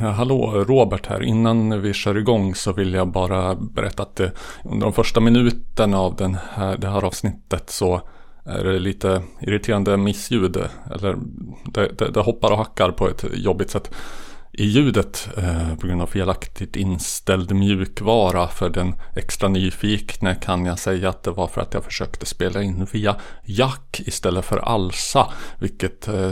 Eh, hallå, Robert här. Innan vi kör igång så vill jag bara berätta att det, under de första minuterna av den här, det här avsnittet så är det lite irriterande missljud. Eller det, det, det hoppar och hackar på ett jobbigt sätt i ljudet eh, på grund av felaktigt inställd mjukvara. För den extra nyfikne kan jag säga att det var för att jag försökte spela in via jack istället för alsa. Vilket eh,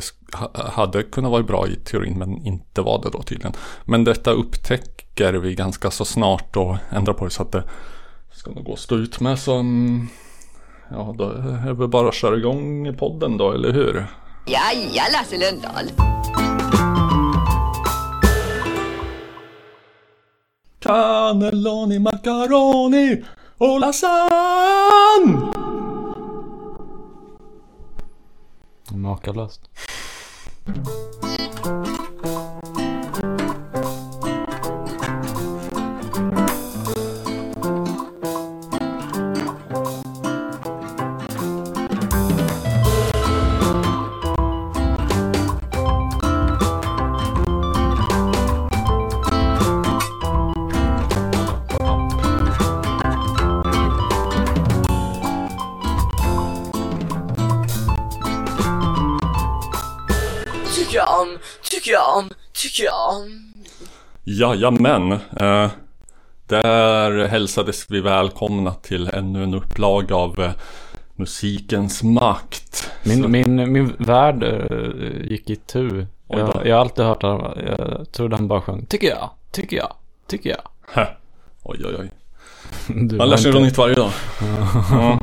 hade kunnat vara bra i teorin men inte var det då tydligen. Men detta upptäcker vi ganska så snart och ändrar på det så att det ska nog gå att stå ut med. Så ja, då är det bara att köra igång podden då, eller hur? Ja, ja, Lasse Lundahl. Cannelloni, macaroni och lasagne! Makalöst. Om, tycker jag. Jajamän. Eh, där hälsades vi välkomna till ännu en upplaga av eh, Musikens makt. Så- Min, min, min värld eh, gick i tu. Jag, jag har alltid hört han, jag trodde han bara sjöng Tycker jag, tycker jag, tycker jag. Hä. Oj, oj, oj. Du Man lär sig inte- något nytt varje dag. Ja.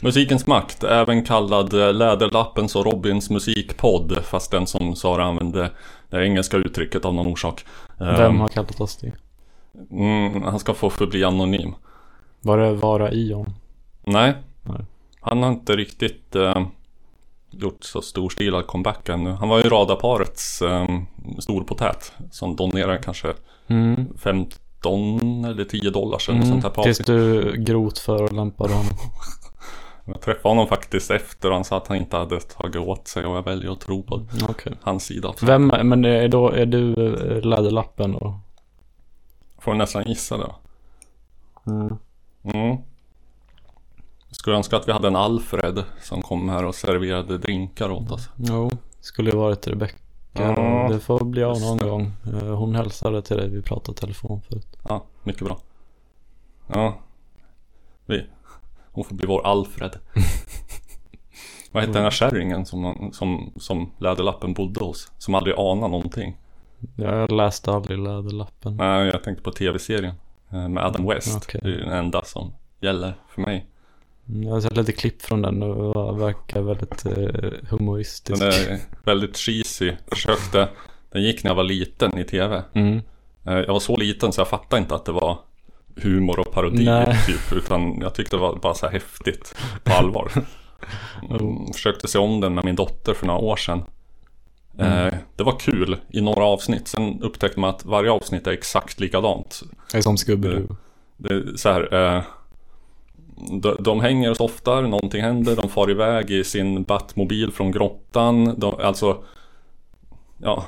Musikens makt, även kallad eh, Läderlappens och Robins musikpodd. Fast den som Sara använde det engelska uttrycket av någon orsak. Vem har kallat oss det? mm, han ska få förbli anonym. Var det Vara Ion? Nej. Nej. Han har inte riktigt eh, gjort så storstilad comeback ännu. Han var ju radarparets eh, storpotät. Som donerar kanske Mm. 15 eller 10 dollar sånt Mm. här på Tills du grot för och lämpade honom. Jag träffade honom faktiskt efter och han sa att han inte hade tagit åt sig och jag väljer att tro på Okej. hans sida. Så Vem, men är, då, är du eh, Läderlappen då? får nästan gissa det. Mm. Mm. Skulle önska att vi hade en Alfred som kom här och serverade drinkar åt oss. Jo, skulle ju varit Rebecka. Ja. Det får bli av någon gång. Eh, Hon hälsade till dig, vi pratade telefon förut. Ja, mycket bra. Ja. Vi. Hon får bli vår Alfred. Vad hette den här kärringen som, som, som Läderlappen bodde hos? Som aldrig anade någonting. Jag läste aldrig Läderlappen. Nej, jag tänkte på tv-serien. eh, Med Adam West. Okej. Det är den enda som gäller för mig. Mm, Jag har sett lite klipp från den och det verkar väldigt eh, humoristisk. Den är väldigt cheesy. Försökte. Den gick när jag var liten i tv. Mm. Eh, Jag var så liten så jag fattade inte att det var humor och parodi Nej. typ. Utan jag tyckte det var bara så här häftigt på allvar. Mm, försökte se om den med min dotter för några år sedan. Eh, det var kul i några avsnitt. Sen upptäckte man att varje avsnitt är exakt likadant. Det är som Scooby-Doo. Det är så här. Eh, de, de hänger och softar, någonting händer, de far iväg i sin Batmobil från grottan. De, alltså, ja,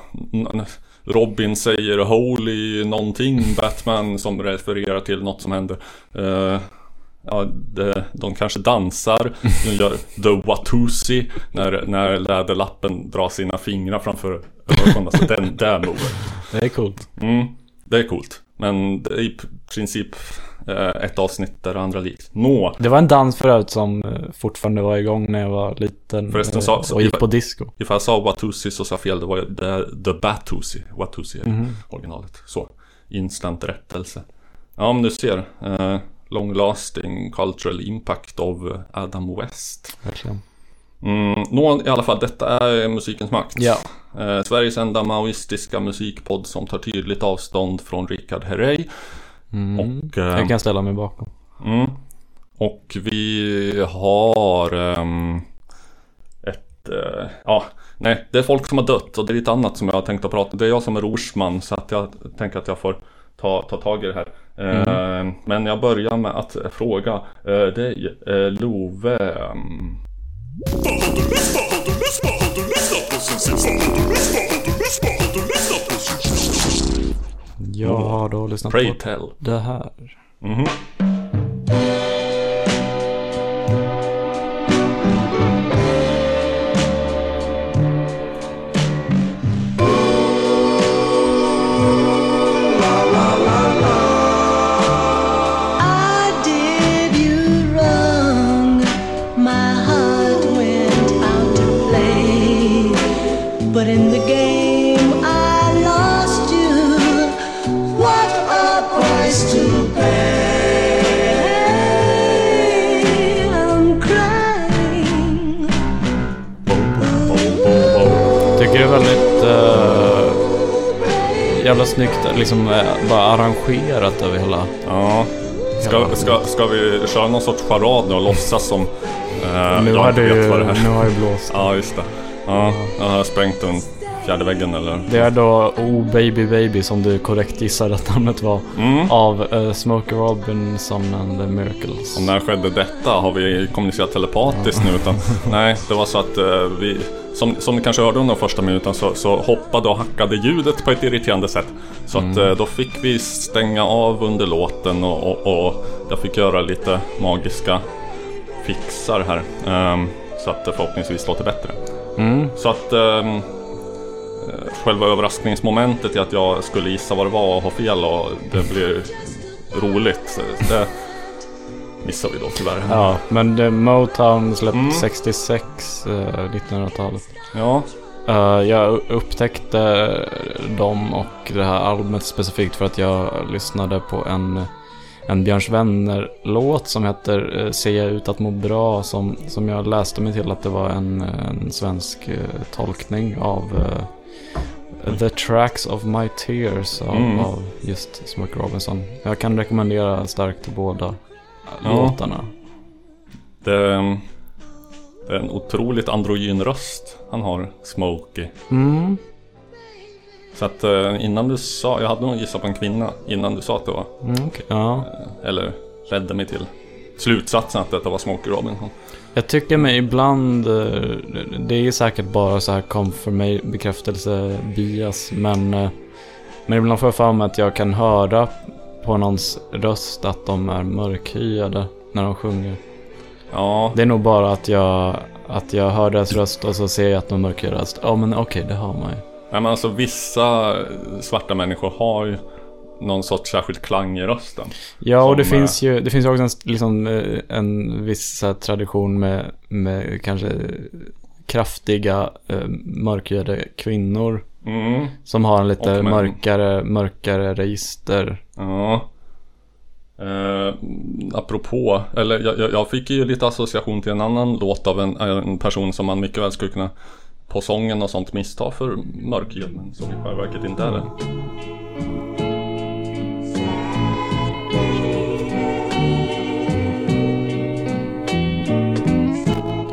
Robin säger Holy någonting, Batman som refererar till något som händer. Eh, ja, det, de kanske dansar, de gör The Watusi när, när Läderlappen drar sina fingrar framför ögonen. Alltså den där moven. Det är coolt. Mm, det är coolt. Men det är i princip ett avsnitt där andra likt. Nå, Det var en dans förut som eh, fortfarande var igång när jag var liten. Förresten eh, sa- och gick på disco. ifall jag sa Watusi så sa jag fel. Det var ju the, Batusi. Watusi är Mhm. originalet. Så, instant rättelse. Ja, men du ser. Eh, long lasting cultural impact av Adam West. Verkligen. Mm, nå, i alla fall, detta är musikens makt. Ja. Eh, Sveriges enda maoistiska musikpodd som tar tydligt avstånd från Richard Herrey. Mm. Och, eh, Jag kan ställa mig bakom. Mm. Och vi har ehm, ett, eh, ja, nej, det är folk som har dött och det är lite annat som jag har tänkt att prata Det är jag som är rorsman så att jag tänker att jag får ta, ta tag i det här. Eh, Men jag börjar med att fråga eh, dig, eh, Love. ehm, Jag har då lyssnat Pray på tell. det här. Mhm. I liksom eh, bara arrangerat över hela. Ja. Ska, ska, ska vi köra någon sorts charad nu och låtsas som eh, nu, har det ju, det nu har jag blåst. Ja, just det. Ja, jag har sprängt den fjärde väggen eller? Det är då Oh Baby Baby som du korrekt gissade att namnet var. Mm. Av uh, Smokey Robinson and the Miracles. Och när skedde detta? Har vi kommunicerat telepatiskt nu? Utan, nej, det var så att eh, vi, som, som ni kanske hörde under de första minuten så, så hoppade och hackade ljudet på ett irriterande sätt. Så att eh, då fick vi stänga av under låten och, och, och jag fick göra lite magiska fixar här. ehm, så att det förhoppningsvis låter bättre. Mm. Så att eh, själva överraskningsmomentet i att jag skulle gissa vad det var och ha fel och det blir roligt. Det missar vi då tyvärr. Ja, men det, Motown släppte Mm. 66, eh, 1900-talet. Ja, Eh, jag upptäckte dem och det här albumet specifikt för att jag lyssnade på en, en Björns Vänner-låt som heter eh, Ser jag ut att må bra som, som jag läste mig till att det var en, en svensk eh, tolkning av The Tracks of My Tears av, Mm. av just Smokey Robinson. Jag kan rekommendera starkt båda Ja. låtarna. det, ehm, det är en otroligt androgyn röst han har, Smokey. Mm. Så att eh, innan du sa, jag hade nog gissat på en kvinna innan du sa att det var, Mm, okej. Ja. eller ledde mig till slutsatsen att detta var Smokey Robinson. Jag tycker mig ibland, eh, det är säkert bara så här confirmation, bekräftelse, bias, men, eh, men ibland får jag för mig att jag kan höra på någons röst att de är mörkhyade när de sjunger. Ja, Det är nog bara att jag, att jag hör deras röst och så ser jag att de är mörkhyade röst. Ja men okej, det har man ju. Nej, men alltså vissa svarta människor har ju någon sorts särskild klang i rösten. Ja, och det Som, finns ju det finns också en, liksom, eh, en viss tradition med, med kanske kraftiga eh, mörkhyade kvinnor. Mm, Som har en lite mörkare, mörkare register. ja. Eh, apropå, eller jag, jag, jag fick ju lite association till en annan låt av en, en person som man mycket väl skulle kunna på sången och sånt missta för mörkhyad, men som i själva verket inte är det.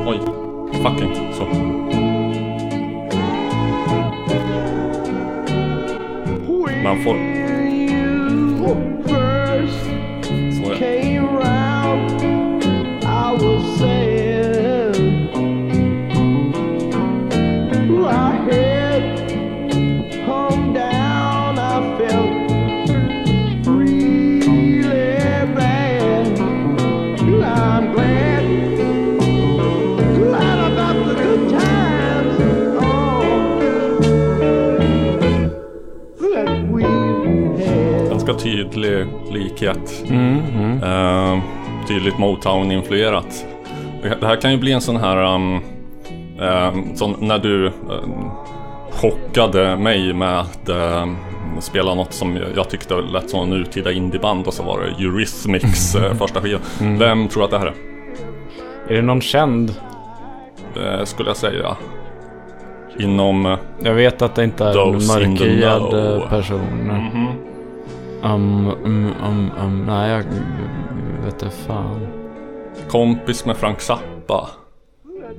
Oj, fucking Man får... tydlig likhet. Mm, mm. Eh, tydligt Motown-influerat. Det det här kan ju bli en sån här... Um, eh, som när du um, chockade mig med att eh, spela något som jag- tyckte lät som nutida indieband och så var det Eurythmics eh, första skiva. Vem tror att det här är? Är det någon känd? Det skulle jag säga. Inom... Jag vet att det inte är en mörkhyad know. eh, person. Um, um, um, um, nej, jag vet inte fan. Kompis med Frank Zappa.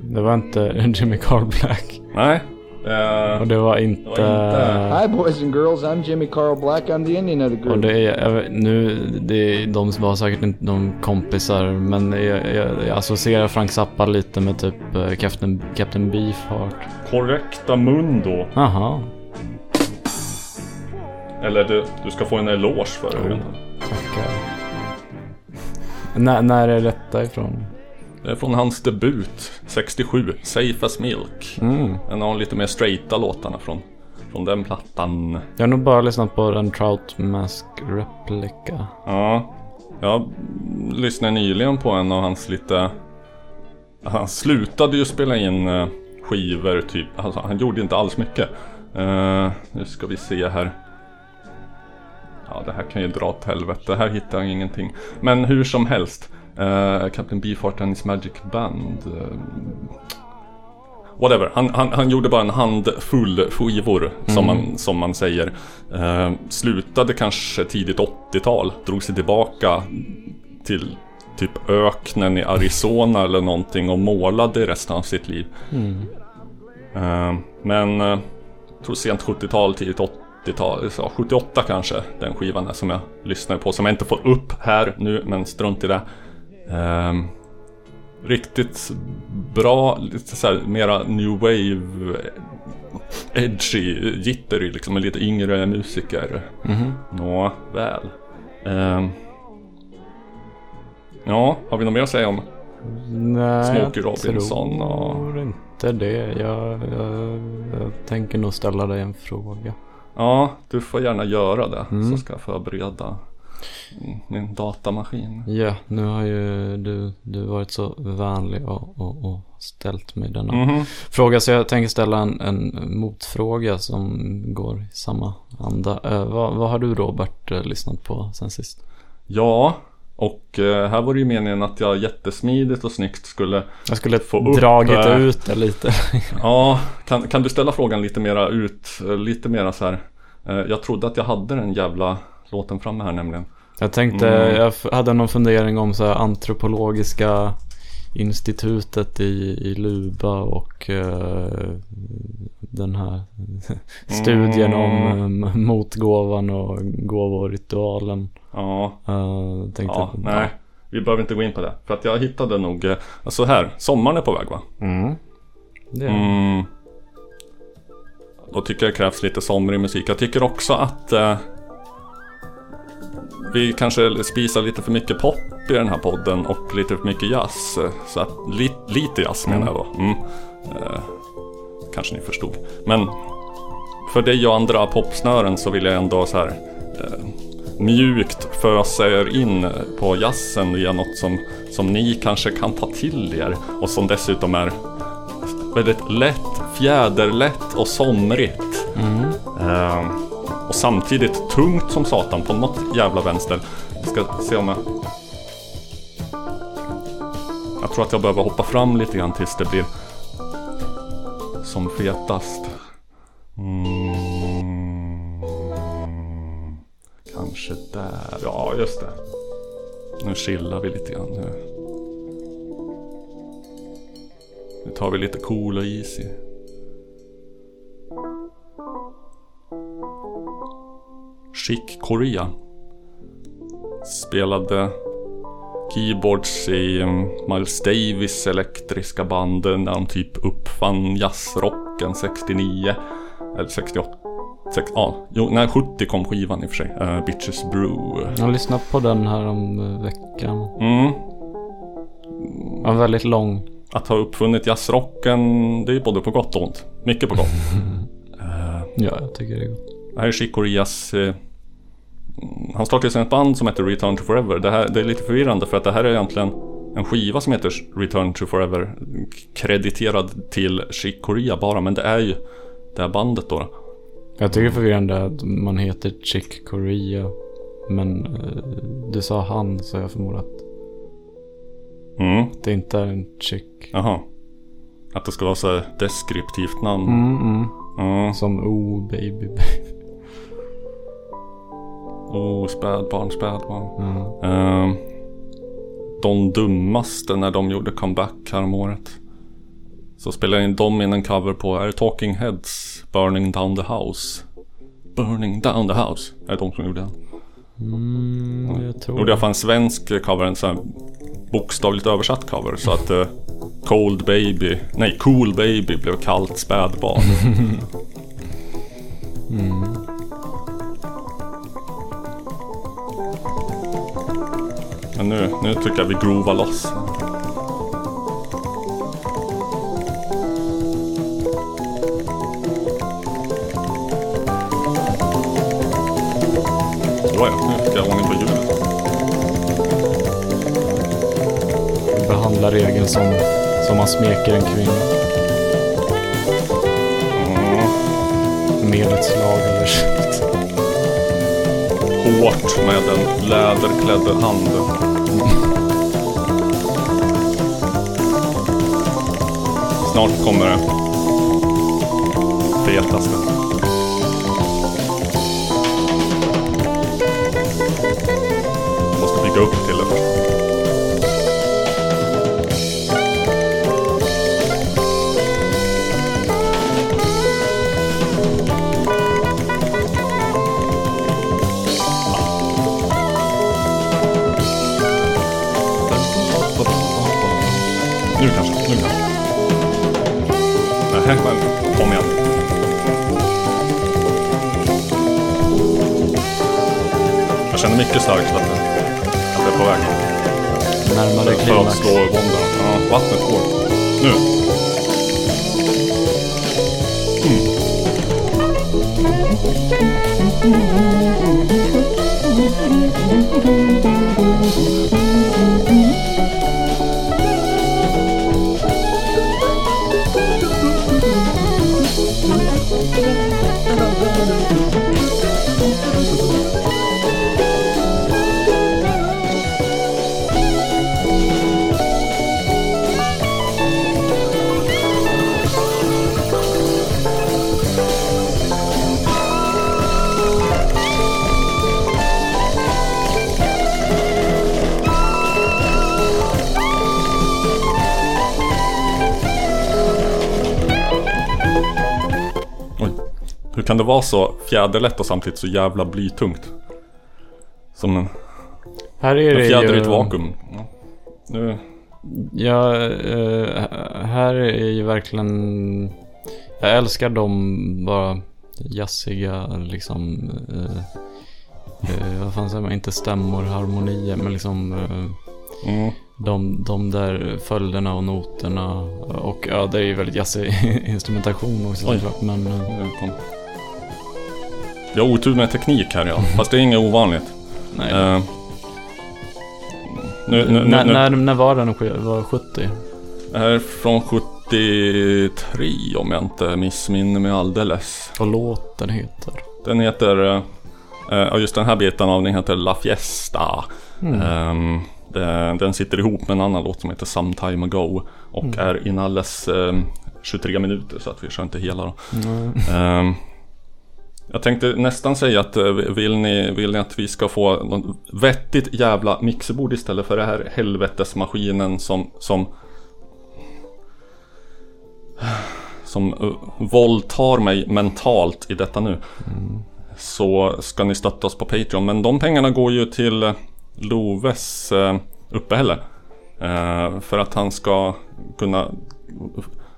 Det var inte Jimmy Carl Black. Nej. eh, Och det var inte... inte- Hi, boys and girls. I'm Jimmy Carl Black. I'm the Indian of the group. Och det är, vet- nu, det är, de var säkert inte de kompisar, men jag, jag, jag associerar Frank Zappa lite med typ eh, Captain, Captain Beefheart. korrekta mundo. Aha. Eller du, du ska få en eloge för det. Oh. Tackar. När, när är detta ifrån? Det är från hans debut, 67, Safe as Milk. Mm. En av de lite mer straighta låtarna från, från den plattan. Jag har nog bara lyssnat på en Trout Mask Replica. Ja, jag lyssnade nyligen på en av hans lite... Han slutade ju spela in eh, skivor typ, alltså, han gjorde inte alls mycket. Eh, nu ska vi se här. Det här kan ju dra åt helvete. Här hittar jag ingenting. Men hur som helst. Uh, Captain Beefheart and his Magic Band. eh, whatever. Han, han, han gjorde bara en handfull skivor, som, man, som man säger. Eh, slutade kanske tidigt 80-tal. Drog sig tillbaka till typ öknen i Arizona eller någonting och målade resten av sitt liv. Eh, men eh, jag tror sent 70-tal, tidigt 80-tal, så 78 kanske den skivan som jag lyssnade på. Som jag inte får upp här nu, men strunt i det. Ehm, riktigt bra, lite så här, mera new wave, edgy, jittery liksom, med lite yngre musiker. Nå, väl. Ehm, ja, har vi något mer att säga om? Nej, Smokey Robinson tror inte det. Jag, jag, jag tänker nog ställa dig en fråga. Ja, du får gärna göra det, Mm. så ska jag förbereda min datamaskin. Ja, nu har ju du, du varit så vänlig och, och, och ställt mig denna Mhm. fråga. Så jag tänker ställa en, en motfråga som går i samma anda. Eh, vad, vad har du Robert eh, lyssnat på sen sist? Ja, och eh, här var det ju meningen att jag jättesmidigt och snyggt skulle Jag skulle Få upp, dragit eh, ut det lite. Ja, kan, kan du ställa frågan lite mera ut, eh, lite mera så här. Eh, Jag trodde att jag hade den jävla låten framme här nämligen. Jag tänkte, Mm. jag hade någon fundering om så här antropologiska institutet i, i Luba och eh, den här studien om Mm. eh, motgåvan och gåvoritualen. Ja, Uh, tänkte, ja, nej. Vi behöver inte gå in på det. För att jag hittade nog, eh, så här, sommaren är på väg va? Mm. Det, Mm. Då tycker jag det krävs lite somrig musik. Jag tycker också att eh, vi kanske spisar lite för mycket pop i den här podden och lite för mycket jazz. Eh, Så att, li, lite jazz menar jag då. Mm. Eh, kanske ni förstod. Men för dig och andra popsnören så vill jag ändå så här eh, mjukt fösa er in på jazzen via något som, som ni kanske kan ta till er och som dessutom är väldigt lätt, fjäderlätt och somrigt. Ehm, och samtidigt tungt som satan på något jävla vänster. Jag ska se om jag... Jag tror att jag behöver hoppa fram lite grann tills det blir som fetast. Mm. Kanske där. Ja, just det. Nu chillar vi lite grann. Nu. Nu tar vi lite cool och easy. Chic Korea. Spelade keyboards i um, Miles Davis elektriska banden när de typ uppfann jazzrocken 69. Eller 68. Sex, ja, jo, nej 70 kom skivan i och för sig. Uh, Bitches Brew. jag har lyssnat på den här om eh, veckan. Mm. Var väldigt lång. Att ha uppfunnit jazzrocken, det är både på gott och ont. Mycket på gott. Ja, jag tycker det är gott. Det här är Chick Coreas... Eh, mm, han startade sen ett band som heter Return to Forever. Det, här, det är lite förvirrande för att det här är egentligen en skiva som heter Return to Forever. Krediterad till Chick Corea bara, men det är ju det här bandet då. Jag tycker det är förvirrande att man heter Chick Korea. Men eh, du sa han så jag förmodar att Mm, det inte är en chick. jaha. Att det ska vara så deskriptivt namn. Mm, mm. Som oh baby baby. Oh, spädbarn, spädbarn. Ja. Ehm, de dummaste när de gjorde comeback häromåret. Så spelade in de in en cover på, är det Talking Heads Burning Down the House? Burning Down the House. Är det de som gjorde den? Mm, jag tror Gjorde i alla fall en svensk cover, en sån här bokstavligt översatt cover. Så att eh, Cold Baby, nej Cool Baby blev kallt spädbarn. Men nu, nu tycker jag vi groovar loss. Såja, nu fick jag ordning på ljudet. Behandla regeln som, som man smeker en kvinna. Mm. Med ett slag eller så. Hårt med en läderklädd hand. Snart kommer det fetaste. Mycket starkt att det, att det är på väg. Närmare För att klimax. slå. Ja, vattnet går. Nu. Oj. Kan det vara så fjäderlätt och samtidigt så jävla blytungt? Som en, Här är en det fjäder i ju... ett vakuum. Ja. Nu, Ja, eh, här är ju verkligen... Jag älskar de bara jazziga liksom... Eh, eh, vad fan säger man? Inte stämmor, harmonier, men liksom... Eh, mm. de, de där följderna och noterna. Och ja, det är ju väldigt jazzig instrumentation också såklart. Men eh, Nu kom. Vi har otur med teknik här ja, fast det är inget ovanligt. nej. Eh, nu, nu, nu, när, när, var den? Var 70? Det här är från 73 om jag inte missminner mig alldeles. Vad låten heter? Den heter, eh, ja just den här biten av den heter La Fiesta. Ehm, det, den sitter ihop med en annan låt som heter Some Time Ago. Och är inalles ehm, 23 minuter så att vi kör inte hela då. Ehm, jag tänkte nästan säga att eh, vill ni, vill ni att vi ska få något vettigt jävla mixerbord istället för det här helvetesmaskinen som, som som uh, våldtar mig mentalt i detta nu. Så ska ni stötta oss på Patreon. Men de pengarna går ju till eh, Loves uppehälle. För att han ska kunna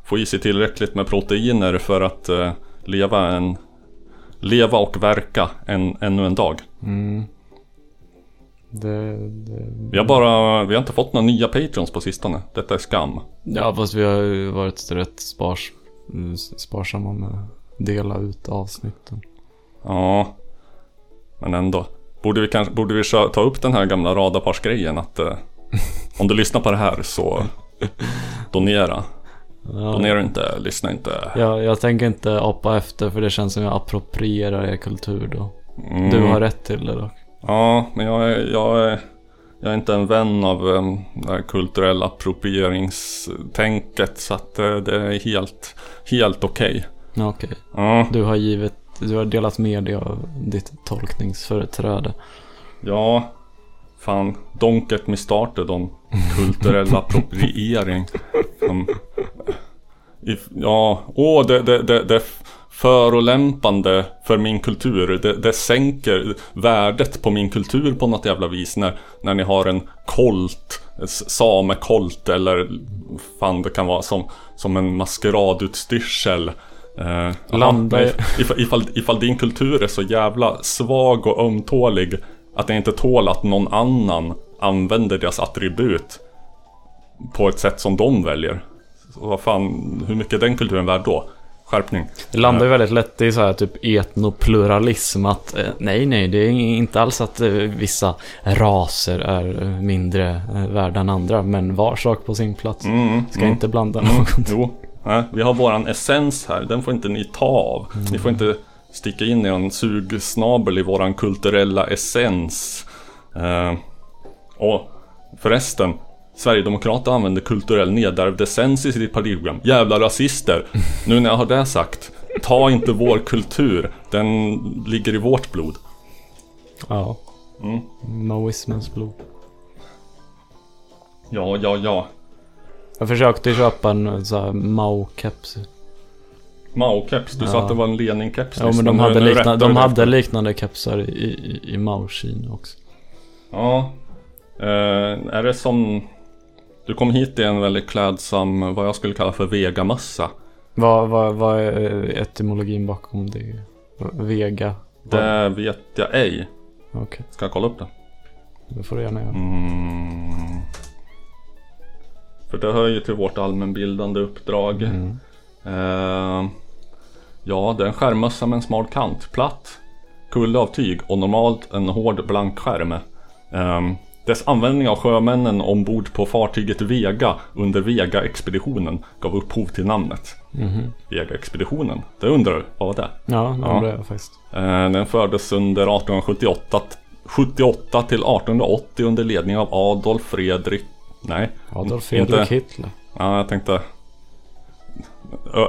få i sig tillräckligt med proteiner för att leva en Leva och verka en, ännu en dag. Det, det... Vi har bara, vi har inte fått några nya Patreons på sistone. Detta är skam. Ja, fast vi har ju varit rätt spars, sparsamma med att dela ut avsnitten. Ja, men ändå. Borde vi, kanske, borde vi ta upp den här gamla radarparsgrejen att eh, om du lyssnar på det här så donera. Donera inte, lyssna inte. Ja, jag tänker inte apa efter för det känns som jag approprierar er kultur då. Mm. Du har rätt till det dock. Ja, men jag är, jag är, jag är inte en vän av um, det här kulturella approprieringstänket så att eh, det är helt, helt okej. Ja, Okej. Ja, Du har givit, du har delat med dig av ditt tolkningsföreträde. ja, fan, don't get me started om kulturell appropriering. Som, ja, åh, det, det, det, det förolämpande för min kultur. Det, det sänker värdet på min kultur på något jävla vis när, när ni har en kolt, samekolt eller fan det kan vara som, som en maskeradutstyrsel. Eh, Landa ifall, ifall, ifall din kultur är så jävla svag och ömtålig att den inte tål att någon annan använder deras attribut på ett sätt som de väljer. Så vad fan, hur mycket är den kulturen värd då? Skärpning. Det landar ju väldigt lätt i så här typ etnopluralism att eh, nej, nej, det är inte alls att eh, vissa raser är eh, mindre värda än andra, men var sak på sin plats. Mm, Ska mm. inte blanda något. Jo, nej, vi har våran essens här, den får inte ni ta av. Ni får inte sticka in er en sugsnabel i våran kulturella essens. Eh, och förresten, Sverigedemokraterna använder kulturell nedärvd essens i sitt partiprogram. Jävla rasister! Nu när jag har det sagt, ta inte vår kultur, den ligger i vårt blod. Ja. Mm. Maoismens blod. Ja, ja, ja. Jag försökte köpa en så här Mao-keps. Mao-keps, du sa Ja. att det var en Lenin-keps Ja, men de nu- hade, likna, de hade liknande kepsar i, i, i Mao-Kina också. Ja. Eh, är det som... Du kom hit i en väldigt klädsam, vad jag skulle kalla för vegamössa. Vad, vad, vad är etymologin bakom det? Vega? Det vet jag ej. Okej, Ska jag kolla upp det? det får du gärna göra. Mm. För det hör ju till vårt allmänbildande uppdrag. Mm. Eh, ja, det är en skärmmössa med en smal kant. Platt, kulle av tyg och normalt en hård blank skärm. Eh, dess användning av sjömännen ombord på fartyget Vega under Vega-expeditionen gav upphov till namnet. Mhm. Vega-expeditionen, det undrar du, vad var det? Ja, det Ja. undrar jag faktiskt. Eh, Den fördes under 1878 78 till 1880 under ledning av Adolf Fredrik Nej, Adolf inte- Fredrik Hitler. Ja, jag tänkte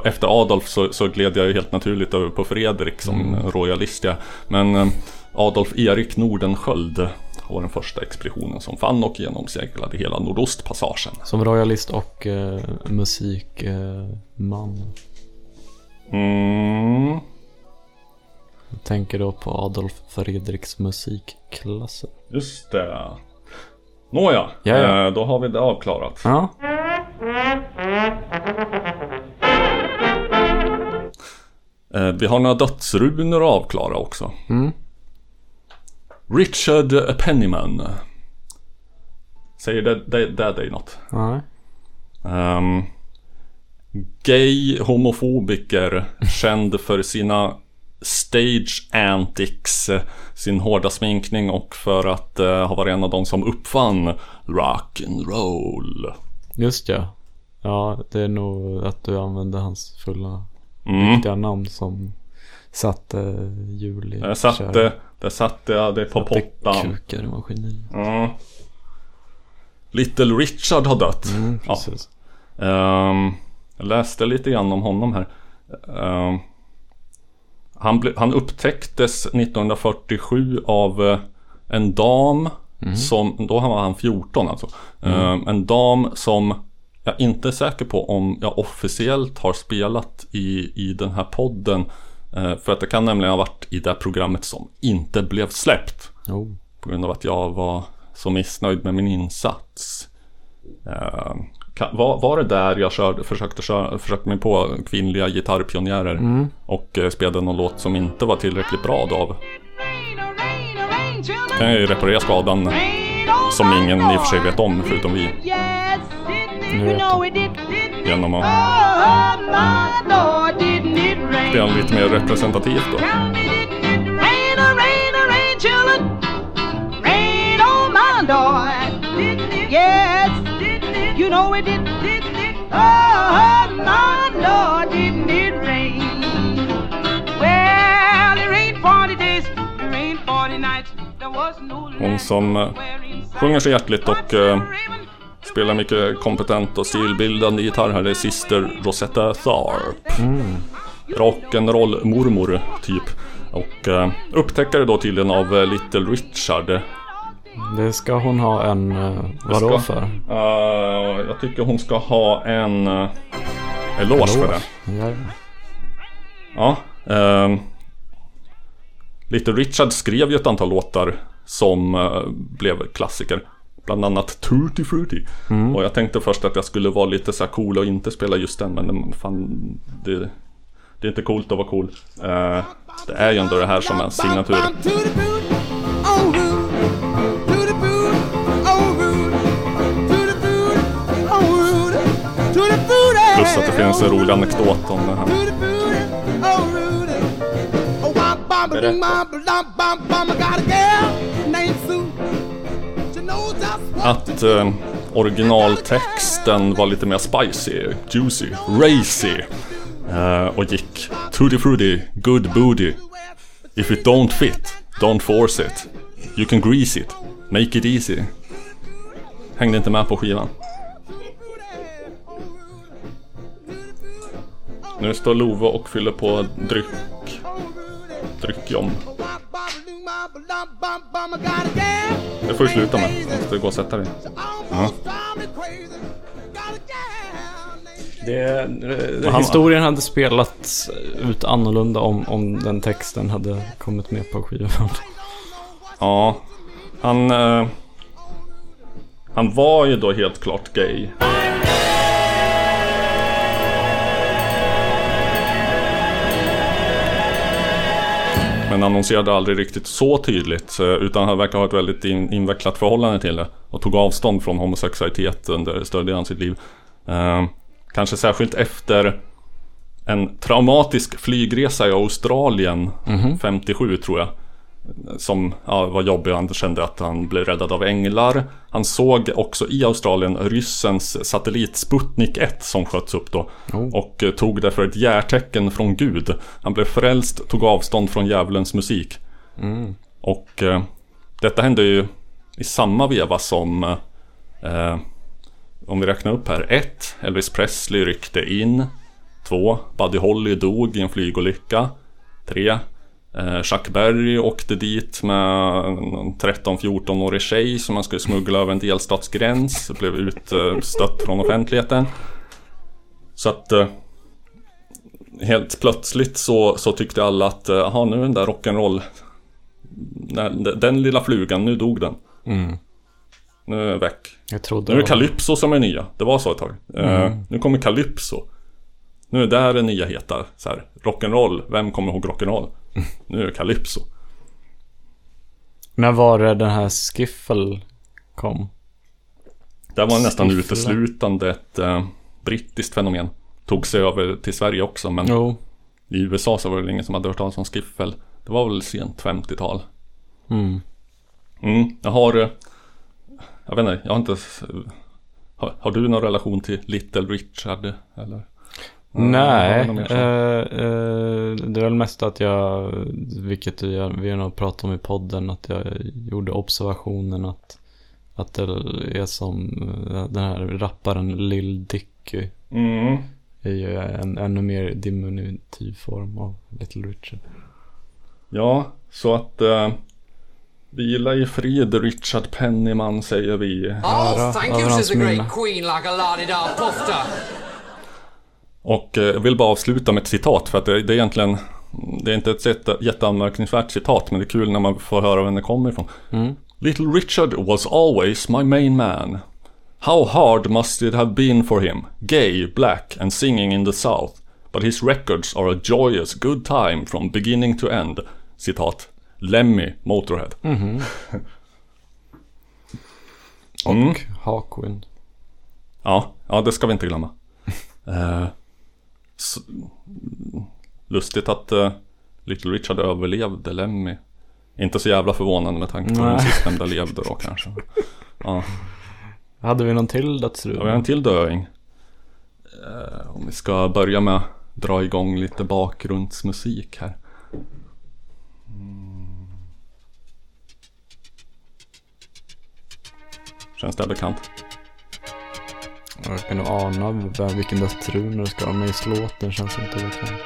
Efter Adolf så, så gled jag ju helt naturligt över på Fredrik som Mm. royalist ja. Men eh, Adolf Erik Nordensköld var den första expeditionen som fann och genomseglade hela Nordostpassagen. Som royalist och eh, musikman. Eh. Mm. Jag tänker då på Adolf Fredriks musikklasser. Just det. Nåja, Ja, ja. eh, då har vi det avklarat. Ja. Vi har några dödsrunor att avklara också. Mm. Richard Pennyman. Säger det, det, det dig något? Nej. Um, gay homofobiker känd för sina stage antics, eh, sin hårda sminkning och för att eh, ha varit en av de som uppfann rock and roll. Just ja. Ja, det är nog att du använde hans fulla Mm. namn som satte hjul i Där satte, där satte jag det på Satte pottan. kukar i maskineriet. Mm. Little Richard har dött. Mm, Ja. precis. Ehm, jag läste lite grann om honom här. Ehm, han, ble, han upptäcktes 1947 av eh, en dam som, då var han 14 alltså. Ehm, en dam som jag inte är säker på om jag officiellt har spelat i, i den här podden. Eh, för att det kan nämligen ha varit i det programmet som inte blev släppt. Oh. På grund av att jag var så missnöjd med min insats. Eh, var, var det där jag körde, försökte, köra, försökte mig på kvinnliga gitarrpionjärer? Och eh, spelade någon låt som inte var tillräckligt bra då? Kan jag ju reparera skadan som ingen i och för sig vet om förutom vi. Genom att spela lite mer representativt då. Yes, you know it did. My Lord, didn't it rain? Well, it rained 40 days, it rained 40 nights. There was no Hon som sjunger så hjärtligt och spelar mycket kompetent och stilbildande gitarr här. Det är Sister Rosetta Tharpe. Rock'n'roll mormor typ. Och eh, upptäckare då tydligen av eh, Little Richard. Det ska hon ha en, eh, vadå ska- för? Eh, jag tycker hon ska ha en uh, eloge för det. Ja, Ja. ehm, Little Richard skrev ju ett antal låtar som eh, blev klassiker. Bland annat Tutti Frutti. Mm. Och jag tänkte först att jag skulle vara lite så cool och inte spela just den men fan det, det är inte coolt att vara cool. Uh, det är ju ändå det här som är signatur. Plus att det finns en rolig anekdot om det här. Berätta. Att eh, originaltexten var lite mer spicy, juicy, racy. Eh, och gick Tutti frutti, good booty. If it don't fit, don't force it. You can grease it, make it easy. Hängde inte med på skivan. Nu står Love och fyller på dryck. Dryckjom. Det får du sluta med. Du måste gå och sätta dig. Det, det, han- historien hade spelats ut annorlunda om, om den texten hade kommit med på skivan. Ja, han... Eh, han var ju då helt klart gay. Men annonserade aldrig riktigt så tydligt. Utan han verkar ha ett väldigt in, invecklat förhållande till det. Och tog avstånd från homosexualitet under större delen av sitt liv. Eh, kanske särskilt efter en traumatisk flygresa i Australien 57 tror jag som ja, var jobbig. Han kände att han blev räddad av änglar. Han såg också i Australien ryssens satellit Sputnik 1 som sköts upp då. Och eh, tog det för ett järtecken från Gud. Han blev frälst, tog avstånd från djävulens musik. Och eh, detta hände ju i samma veva som eh, om vi räknar upp här. 1. Elvis Presley ryckte in. 2. Buddy Holly dog i en flygolycka. 3. Eh, Chuck Berry åkte dit med en 13-14-årig tjej som han skulle smuggla över en delstatsgräns. Blev utstött från offentligheten. Så att eh, helt plötsligt så, så tyckte alla att eh, jaha nu är den där rock'n'roll den, den lilla flugan, nu dog den. Nu är den väck. Jag trodde Nu är det Calypso som är nya. Det var så ett tag. Eh, nu kommer Calypso. Nu är det där det nya heta. Rock'n'roll. Vem kommer ihåg rock'n'roll? Nu är det Calypso. När var det den här Skiffle kom? Det var nästan Skiffle. uteslutande ett eh, brittiskt fenomen. Tog sig över till Sverige också men Jo. i USA så var det ingen som hade hört talas om skiffel. Det var väl sent 50-tal. Mm. Mm, jag har... eh, Jag vet inte, jag har inte... Har, har du någon relation till Little Richard? Eller? Nej, eh, eh, det är väl mest att jag, vilket vi har, vi har nog pratat om i podden, att jag gjorde observationen att, att det är som eh, den här rapparen Lil Dicky Mm. är ju en ännu mer diminutiv form av Little Richard. Ja, så att... Eh, vila i frid Richard Pennyman säger vi. Oh, thank you, says the great queen, like a la-di-da pufter. Och eh, jag vill bara avsluta med ett citat för att det, det är egentligen Det är inte ett jätte, jätteanmärkningsvärt citat men det är kul när man får höra vem det kommer ifrån. Little Richard was always my main man. How hard must it have been for him, gay, black and singing in the South. But his records are a joyous good time from beginning to end. Citat. Lemmy, Motorhead. Mm. Och Hawkwind. Ja, ja det ska vi inte glömma. S- lustigt att eh, Little Richard överlevde Lemmy. Inte så jävla förvånande med tanke på Nej. den sistnämnda levde då kanske. Ja, Hade vi någon till ja, vi har en till döing. Eh, om vi ska börja med att dra igång lite bakgrundsmusik här. Mm. Känns det bekant? Jag kan nog ana vem- vilken dödsruna det ska vara, men i slåten känns inte bekant.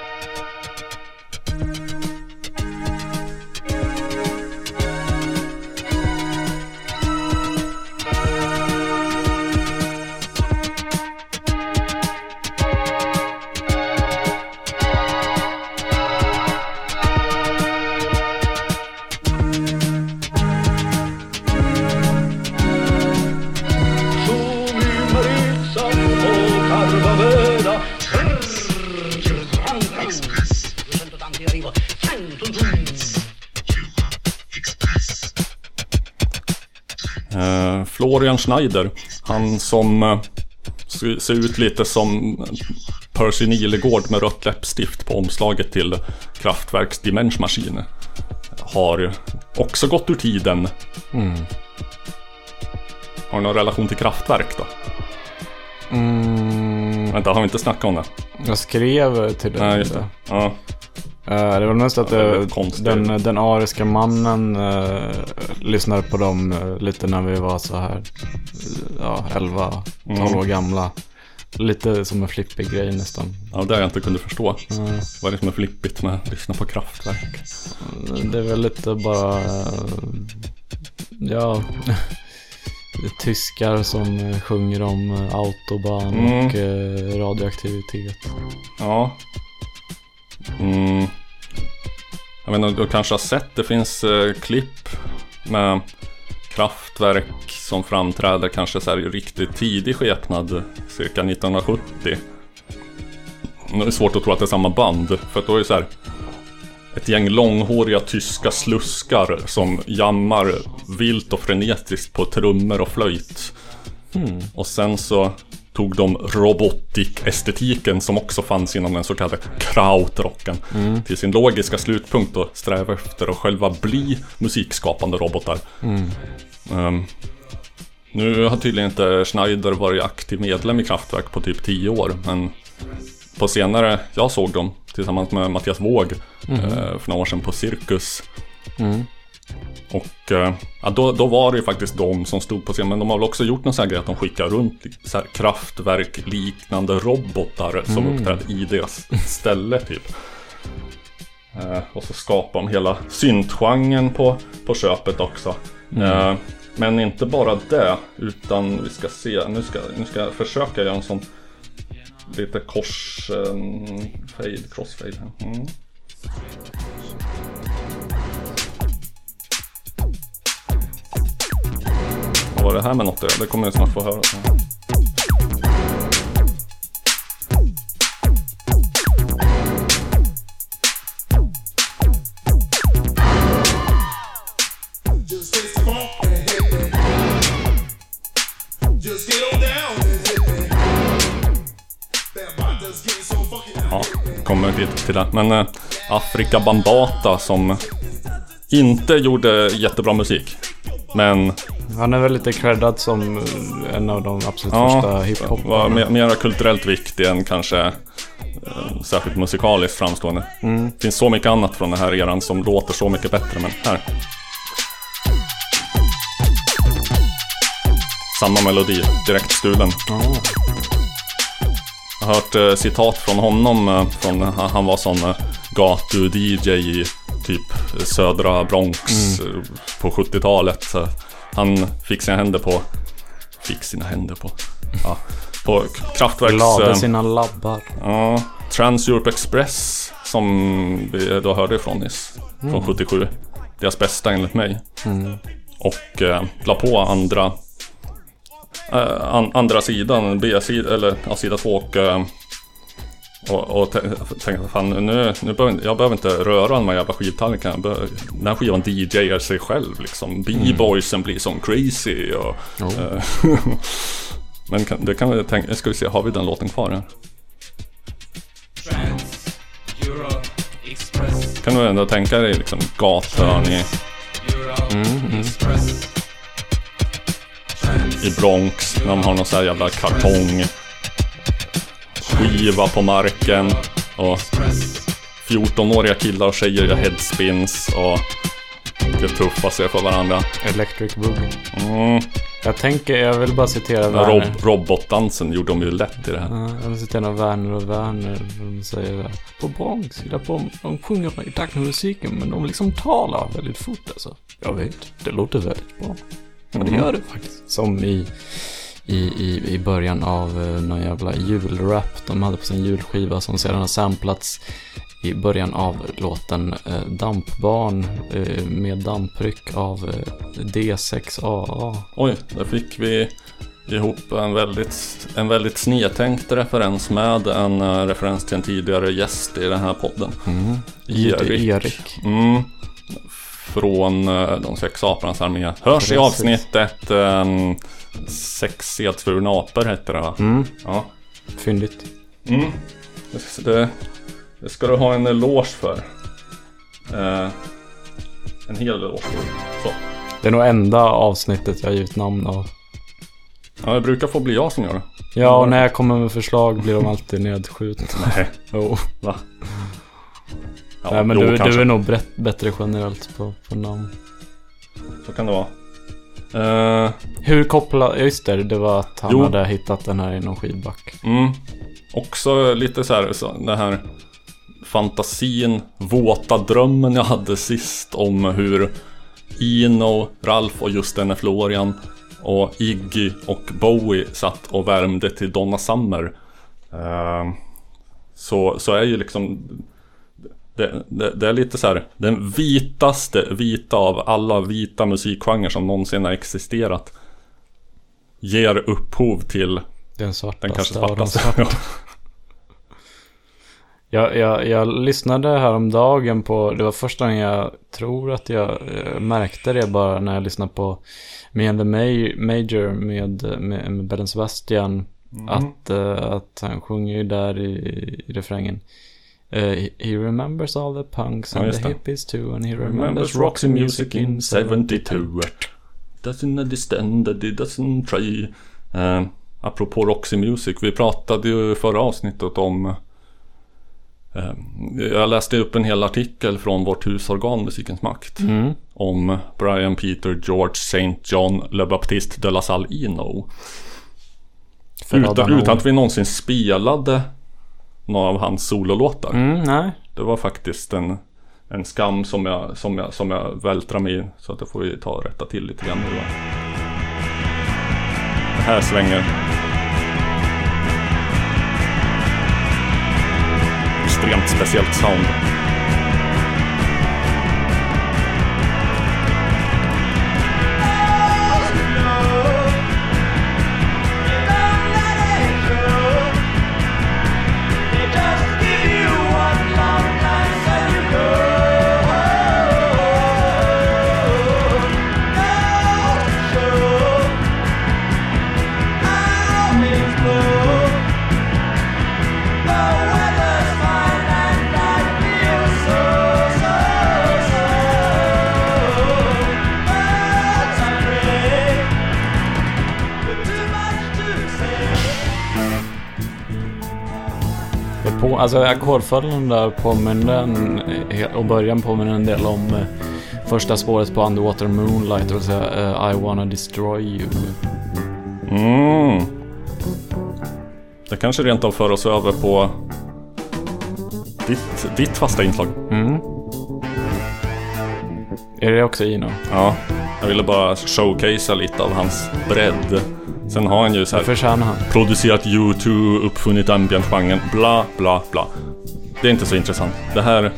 Florian Schneider. Han som eh, ser ut lite som Percy Nilegård med rött läppstift på omslaget till Kraftwerks Dimension Machine. Har också gått ur tiden. Har du någon relation till Kraftwerk då? Mm, Vänta, har vi inte snackat om det? jag skrev till dig. Nej, just det. Ja. Eh, det var mest att eh, konstigt. den, den ariska mannen uh, lyssnade på dem eh, lite när vi var så här, eh, ja, 11, 12 Mm. år gamla. Lite som en flippig grej nästan. ja, det jag inte kunde förstå. Eh, Vad är det som är flippigt med att lyssna på Kraftwerk? det är väl lite bara, eh, ja, tyskar som eh, sjunger om eh, autobahn Mm. och eh, radioaktivitet. Ja. Mm. Jag vet inte, du kanske har sett, det finns eh, klipp med kraftverk som framträder kanske så här i riktigt tidig skepnad, cirka 1970. Det är svårt att tro att det är samma band, för då är det så här ett gäng långhåriga tyska sluskar som jammar vilt och frenetiskt på trummor och flöjt. Och sen så tog de robotik-estetiken som också fanns inom den så kallade krautrocken till sin logiska slutpunkt och sträva efter att själva bli musikskapande robotar. Ehm, nu har tydligen inte Schneider varit aktiv medlem i Kraftwerk på typ 10 år, men på senare, jag såg dem tillsammans med Mattias Våg eh, för några år sedan på Cirkus. Och eh, ja, då, då var det ju faktiskt de som stod på scen, men de har väl också gjort någon sån här grej att de skickar runt så kraftverk-liknande robotar som uppträdde i deras ställe typ. Eh, och så skapar de hela syntgenren på, på köpet också. Eh, men inte bara det, utan vi ska se, nu ska, nu ska jag försöka göra en sån lite kors, um, fade, crossfade. Mm. Vad var det här med något är. Det kommer jag snart få höra. Ja, kommer dit till det. Men eh, Afrika Bambata som inte gjorde jättebra musik. Men Han är väl lite creddad som eh, en av de absolut första ja, hiphop var mer, kulturellt viktig än kanske eh, särskilt musikaliskt framstående. Det finns så mycket annat från den här eran som låter så mycket bättre. Men här. Samma melodi, direkt stulen. Har hört eh, citat från honom, eh, från, han, var sån eh, gatu-DJ i typ södra Bronx eh, på 70-talet. Så han fick sina händer på, fick sina händer på, ja, på Kraftwerks... Lade sina labbar. Ja, Trans-Europe Express som vi då hörde ifrån nyss. Från 77. Deras bästa enligt mig. Och eh, la på andra an, andra sidan, B-sidan, eller ja, sida två och eh, och, och tä- tänkte fan nu, nu behöver, jag behöver inte röra de här jävla skivtallrikarna. Den här skivan DJar sig själv liksom. B-boysen blir som crazy och... eh, Men kan, det kan vi tänka, ska vi se, har vi den låten kvar här? Kan du ändå tänka dig liksom gathörn i, i Bronx när de har någon sån här jävla kartong skiva på marken och 14-åriga killar och tjejer gör headspins och det tuffar sig för varandra. Electric Boogie. Mm. Jag tänker, jag vill bara citera Werner. Rob, robotdansen gjorde de ju lätt i det här. Ja, Jag vill citera Werner och Werner. De säger där. På Bronx, där på, de sjunger i takt med musiken men de liksom talar väldigt fort alltså. Jag vet, det låter väldigt bra. Och det gör det faktiskt. Som i, i, i, i början av uh, någon jävla julrap de hade på sin julskiva som sedan har samplats i början av låten eh, Dampbarn eh, med dampryck av eh, D6AA. Oj, där fick vi ihop en väldigt, en väldigt snedtänkt referens med en eh, referens till en tidigare gäst i den här podden. Erik. Erik. Mm. Från eh, De sex apornas armé. Hörs i avsnittet um, Sex edsvurna apor heter det va? Mm, Ja. fyndigt. Mm. det, det, ska du ha en eloge för. Eh, en hel eloge. Så. Det är nog enda avsnittet jag har givit namn av. Ja, det brukar få bli jag som gör det. Ja, och när jag kommer med förslag blir de alltid nedskjutna. Nej, Jo. va? Ja, Nej, men du, du är nog brett, bättre generellt på, på namn. Så kan det vara. Eh, Hur kopplar... Just det, det var att han Jo. hade hittat den här i någon skidback. Mm. Också lite så här, så, den här fantasin, våta drömmen jag hade sist om hur Ino, Ralf och just denne Florian och Iggy och Bowie satt och värmde till Donna Summer. Eh, så, så är ju liksom det, det, det är lite så här den vitaste vita av alla vita musikgenrer som någonsin har existerat. Ger upphov till Den svartaste den kanske svartaste. svarta. Jag, jag, jag lyssnade häromdagen på, det var första gången jag tror att jag eh, märkte det bara när jag lyssnade på Me and the Ma- Major med, med, med Bellen Sebastian. Mm. Att, eh, att han sjunger ju där i, i refrängen. Eh, he- he remembers all the punks Ja, and the hippies too and he Remembers remembers Roxy music in 72 Doesn't understand that it doesn't try eh, Apropå Roxy Music, vi pratade ju förra avsnittet om eh, Jag läste upp en hel artikel från vårt husorgan Musikens Makt Mm. Om Brian Peter George St. John Le Baptiste de la Salle Eno utan, utan att vi någonsin spelade Några av hans sololåtar Mm, nej. det var faktiskt en, en skam som jag, som, jag, som jag vältrar mig i. Så att det får vi ta och rätta till lite grann nu då. Det här svänger. Extremt speciellt sound. På, alltså ackordföljden där påminner en, och början påminner en del om eh, första spåret på Underwater Moonlight, det vill säga eh, I wanna destroy you. Mm. Det kanske rent av för oss över på ditt, ditt fasta inslag. Mm. Är det också Ino? Ja, jag ville bara showcasea lite av hans bredd. Sen har han ju så här förtjänar han. producerat U2, uppfunnit ambient-genren, bla bla bla. Det är inte så intressant. Det här,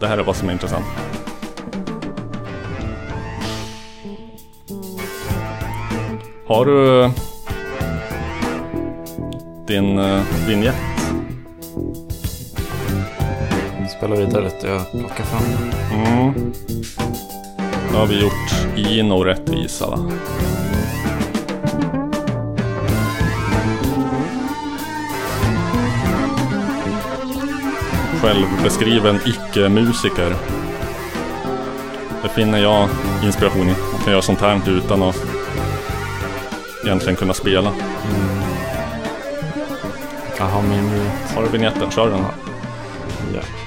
det här är vad som är intressant. Har du din uh, vignett? Spela vidare till jag plockar fram den. Mm. Då har vi gjort Ino rättvisa va? Självbeskriven icke-musiker. Det finner jag inspiration i. Jag kan göra sånt här utan att egentligen kunna spela. Jag har min. Har du vignetten? Kör den. Ja.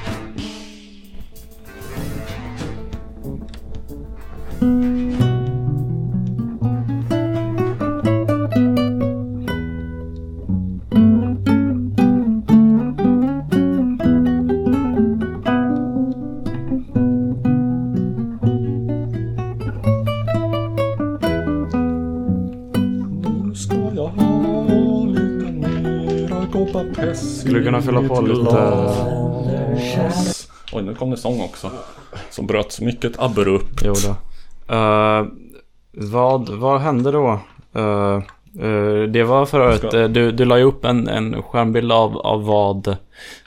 Kunna fylla på lite- glas? Oj, nu kom det sång också. Som bröts mycket abrupt. Jo då. Eh, vad, vad hände då? Eh, eh, det var för övrigt, Ska- uh, du, du la ju upp en, en skärmbild av, av vad,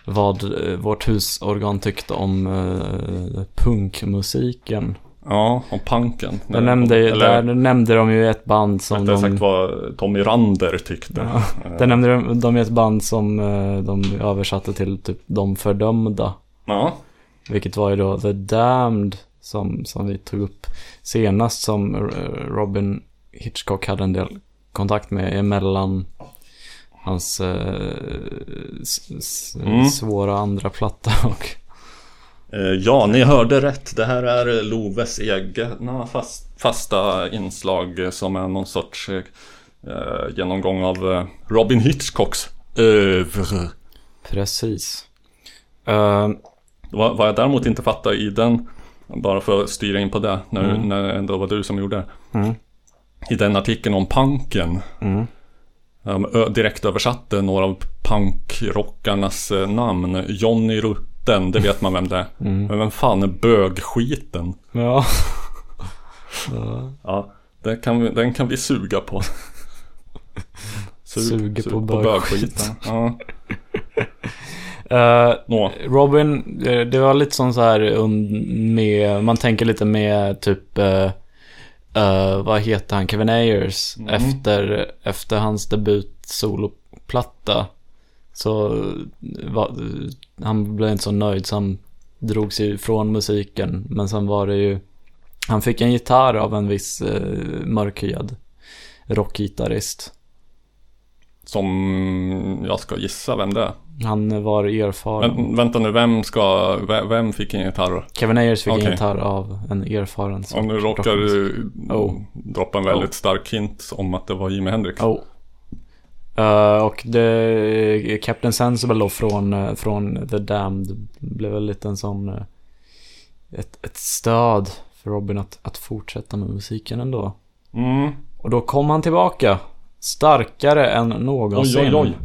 vad vårt husorgan tyckte om uh, punkmusiken. Ja, om punken. Där nämnde, Eller, där nämnde de ju ett band som rättare sagt de... vad Tommy Rander tyckte. Ja, där nämnde de, de ett band som eh, de översatte till typ De Fördömda. Ja. Vilket var ju då The Damned som, som vi tog upp senast som Robin Hitchcock hade en del kontakt med emellan hans eh, Mm. svåra andra platta och Ja, ni hörde rätt. Det här är Loves egna fast, fasta inslag eh, som är någon sorts eh, eh, genomgång av eh, Robin Hitchcocks övre. precis. Eh, Vad, vad jag däremot inte fattar i den, bara för att styra in på det, när, Mm. när det ändå var du som gjorde det. Mm. I den artikeln om punken. Mm. Um, direkt översatte några av punkrockarnas eh, namn. Johnny Rutten, det vet man vem det är. Mm. Men vem fan är bögskiten? ja. Ja, den kan vi, den kan vi suga på. Sug- Suger sug på bögskiten. Ja. Eh, Nå, Robin, eh, det var lite som så här med, man tänker lite med typ, eh, eh, vad heter han, Kevin Ayers, efter, efter hans debut soloplatta. Så var, han blev inte så nöjd så han drog sig ifrån musiken. Men sen var det ju, han fick en gitarr av en viss eh, mörkhyad rockgitarrist. som jag ska gissa vem det är. Han var erfaren. Men, vänta nu, vem ska, vem, fick en gitarr? Kevin Ayers fick Okej. en gitarr av en erfaren Om nu råkar du Oh. droppa en väldigt Oh. stark hint om att det var Jimi Hendrix. Oh. Eh, och det, Captain Sensible då från, eh, från The Damned blev väl lite en sån eh, ett, ett stöd för Robin att, att fortsätta med musiken ändå. Mm. Och då kom han tillbaka starkare än någonsin. Oj, oj, oj.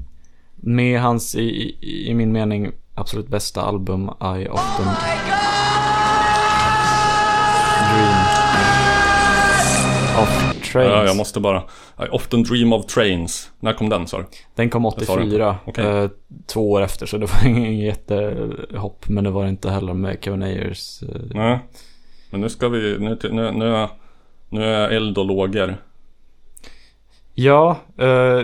Med hans, i, i, i min mening, absolut bästa album I often Dream of Trains. Ja, jag måste bara. I often dream of trains. När kom den sa du? Den kom sa du 84, Okej. eh, två år efter så det var ingen jättehopp men det var det inte heller med Kevin Ayers. Eh, Nej. Men nu ska vi, nu, nu, nu, nu är eld och lågor. Ja, eh,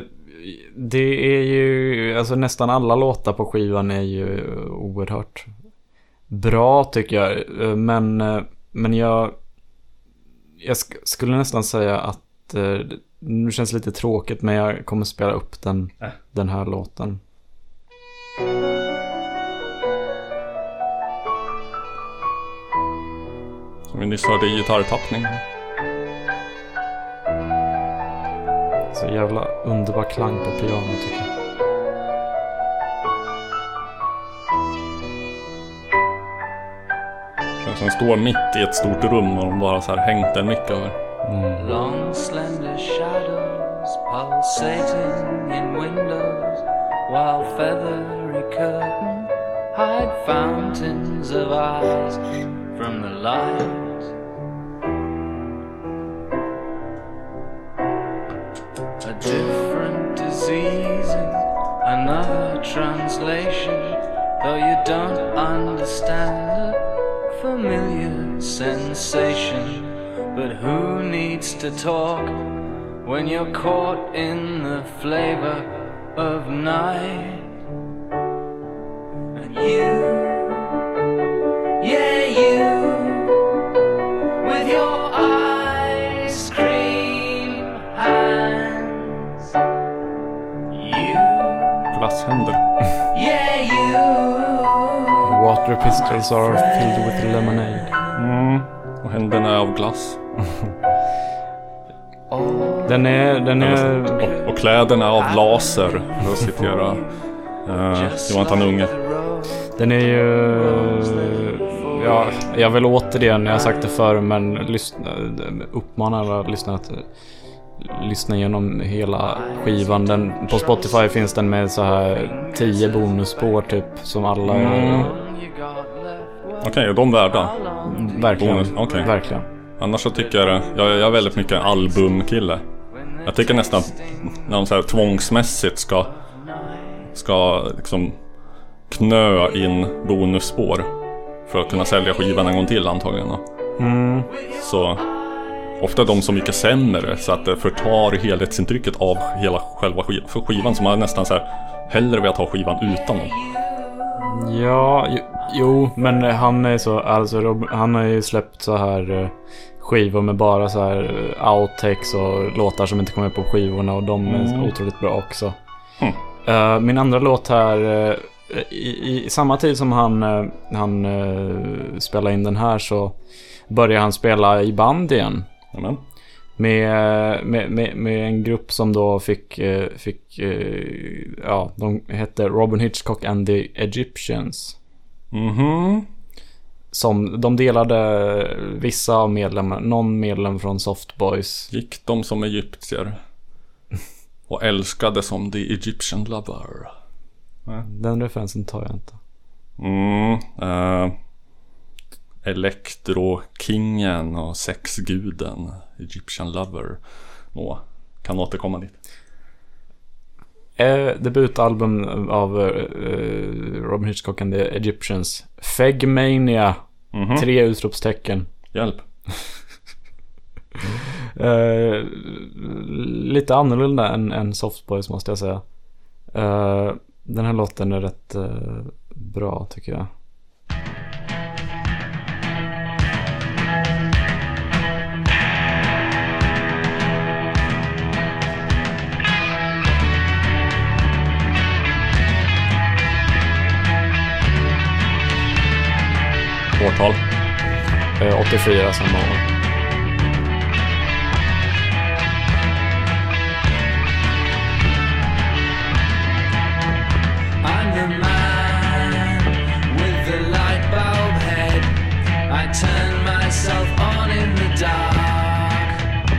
det är ju, alltså nästan alla låtar på skivan är ju oerhört bra tycker jag. Eh, Men, eh, men jag, jag sk- skulle nästan säga att, eh, nu känns det lite tråkigt men jag kommer spela upp den, Äh. den här låten. Som vi nyss hörde i gitarrtappning. Så jävla underbar klang på piano tycker jag. Som står mitt i ett stort rum och de bara så här hängt en mick över. Long slender shadows pulsating in windows while feathery curtain hide fountains of eyes from the light. A different disease another translation, though you don't understand familiar sensation. But who needs to talk when you're caught in the flavor of night? And you, yeah, you, with your ice cream hands. You. Water pistols are filled with lemonade. Mm. Och händerna är av glass. Den är, den är, Och, och kläderna är av laser. För att citera uh, Johan han unge. den är ju... Ja, jag vill återigen, jag har sagt det förr, men lyssna, uppmanar alla lyssnare att lyssna igenom hela skivan. Den, på Spotify finns den med så här 10 bonusspår typ, som alla Mm. Okej, är de värda? Verkligen. Bonus, okej. Verkligen. Annars så tycker jag. Jag, jag är väldigt mycket albumkille. Jag tycker nästan när de så här tvångsmässigt ska Ska liksom knö in bonusspår För att kunna sälja skivan en gång till antagligen. Mm. Så ofta är de så mycket sämre så att det förtar helhetsintrycket av hela själva skivan. För skivan som man nästan så här hellre velat ha skivan utan dem. Ja, jo, jo, men han är så, alltså Rob, han har ju släppt så här eh, skivor med bara så här eh, outtakes och låtar som inte kommer på skivorna och de är otroligt bra också. Mm. Eh, min andra låt här, eh, i, i samma tid som han, eh, han uh, spelade in den här så började han spela i band igen. Amen. Med, med, med, med en grupp som då fick, eh, fick eh, ja, de hette Robin Hitchcock and the Egyptians. Mhm. Som de delade vissa av medlemmar, någon medlem från Softboys. Gick de som egyptier. Och älskade som the Egyptian lover. Den referensen tar jag inte. Mm. Uh, Elektro-kingen och sexguden. Egyptian lover. Nå, kan återkomma dit. Eh, debutalbum av eh, Robin Hitchcock and the Egyptians. Fegmania. Mhm. Tre utropstecken. Hjälp. Eh, lite annorlunda än, än Softboys måste jag säga. Eh, den här låten är rätt eh, bra tycker jag. On in the dark.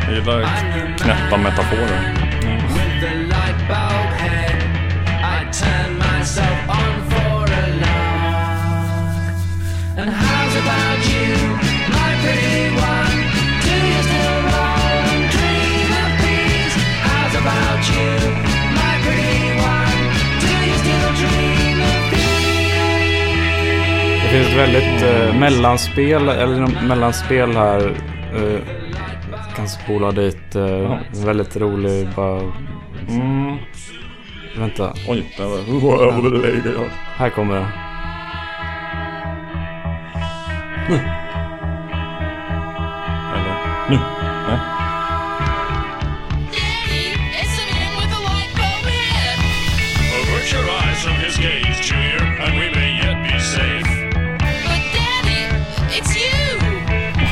Jag gillar knäppa metaforer. Finns ett väldigt eh, mellanspel, eller mellanspel här. Eh, kan spola dit. Eh, Väldigt rolig, bara... Mm. Vänta, Oj, det var... här kommer det. Eller nu.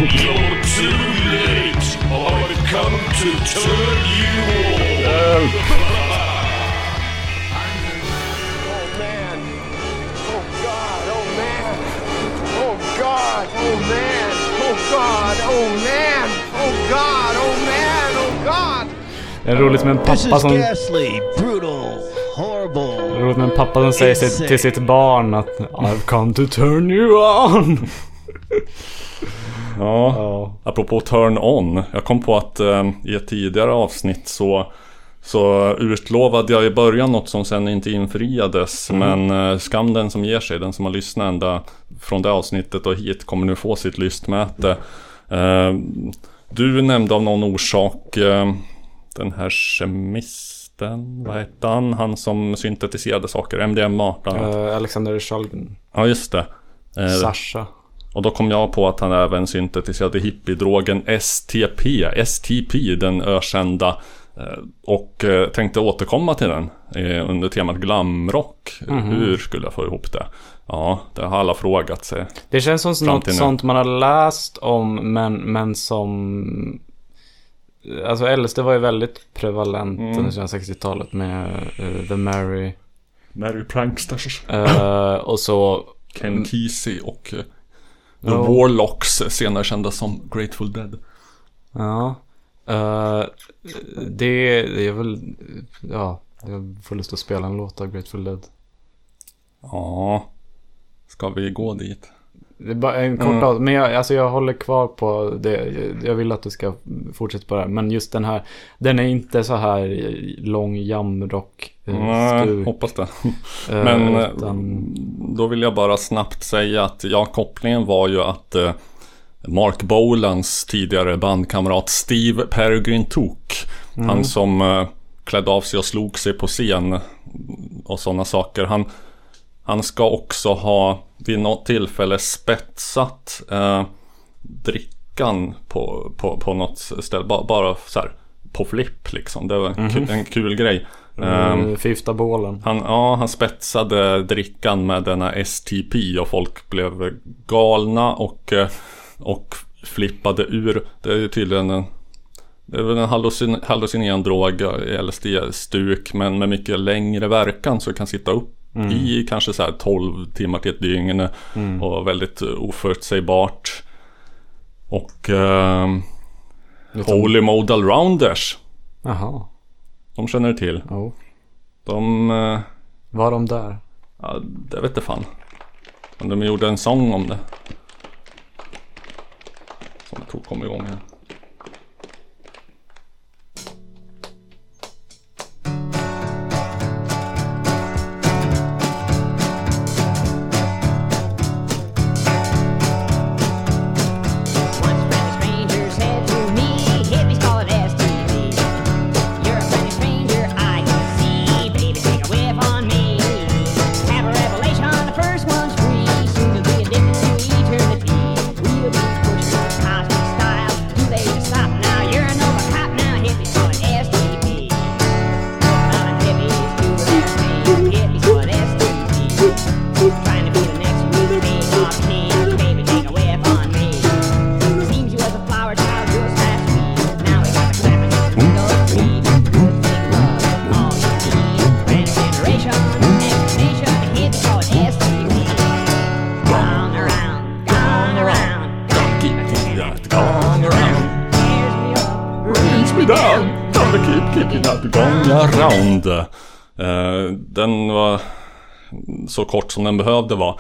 You're too late. I've come to turn you on. Oh man. Oh God. Oh man. Oh God. Oh man. Oh God. Oh man. Oh God. Oh man. Oh God. Det är roligt med en pappa som... horrible. Roligt med en pappa som säger till sitt barn att I've come to turn you on. Ja, Ja. apropå turn on. Jag kom på att eh, i ett tidigare avsnitt så, så utlovade jag i början något som sen inte infriades. Men eh, skam den som ger sig, den som har lyssnat ända från det avsnittet och hit kommer nu få sitt lystmäte. Eh, du nämnde av någon orsak eh, den här kemisten, vad hette han? Han som syntetiserade saker, MDMA bland annat. Eh, Alexander Shulgin. Ja, just det. Eh, Sasha. Och då kom jag på att han även syntetiserade hippiedrogen STP, STP, den ökända. eh, Och eh, tänkte återkomma till den eh, under temat glamrock. Hur skulle jag få ihop det? Ja, det har alla frågat sig. Det känns som något nu. sånt man har läst om men, men som... Alltså LSD var ju väldigt prevalent Mm. under 60-talet med eh, The Mary. Mary Pranksters. eh, och så... Ken Kesey och The Ja. Warlocks, senare kända som Grateful Dead. Ja. eh, det, det är väl... Ja, jag får lust att spela en låt av Grateful Dead. Ja, ska vi gå dit? Det är bara en kort Mm. av, men jag, alltså jag håller kvar på det. Jag- Jag vill att du ska fortsätta på det här. Men just den här, den är inte så här lång jamrock. Nej, hoppas det. eh, Men eh, utan, då vill jag bara snabbt säga att ja, kopplingen var ju att eh, Mark Bolans tidigare bandkamrat Steve Peregrine Took. Mm. Han som klädde av sig och slog sig på scen och sådana saker. Han, han ska också ha vid något tillfälle spetsat eh, drickan på, på, på något ställe. Bara, bara så här på flipp liksom. Det var en, Mhm. kul, en kul grej. Mm, Ehm, Fifta bålen. han, ja, han spetsade drickan med denna STP och folk blev galna och, eh, och flippade ur. Det är tydligen en, det är väl en hallucin, hallucinerande drog, LSD-stuk, men med mycket längre verkan så kan sitta upp Mm. i kanske så här 12 timmar till ett dygn Mm. och väldigt oförutsägbart. Och Lite- Holy Modal Rounders, Jaha. De känner du till. Jo. De... eh, Var de där? Ja, det vet jag fan. Men de gjorde en sång om det. Som jag tror kom igång här. Gone around. Eh, den var så kort som den behövde vara.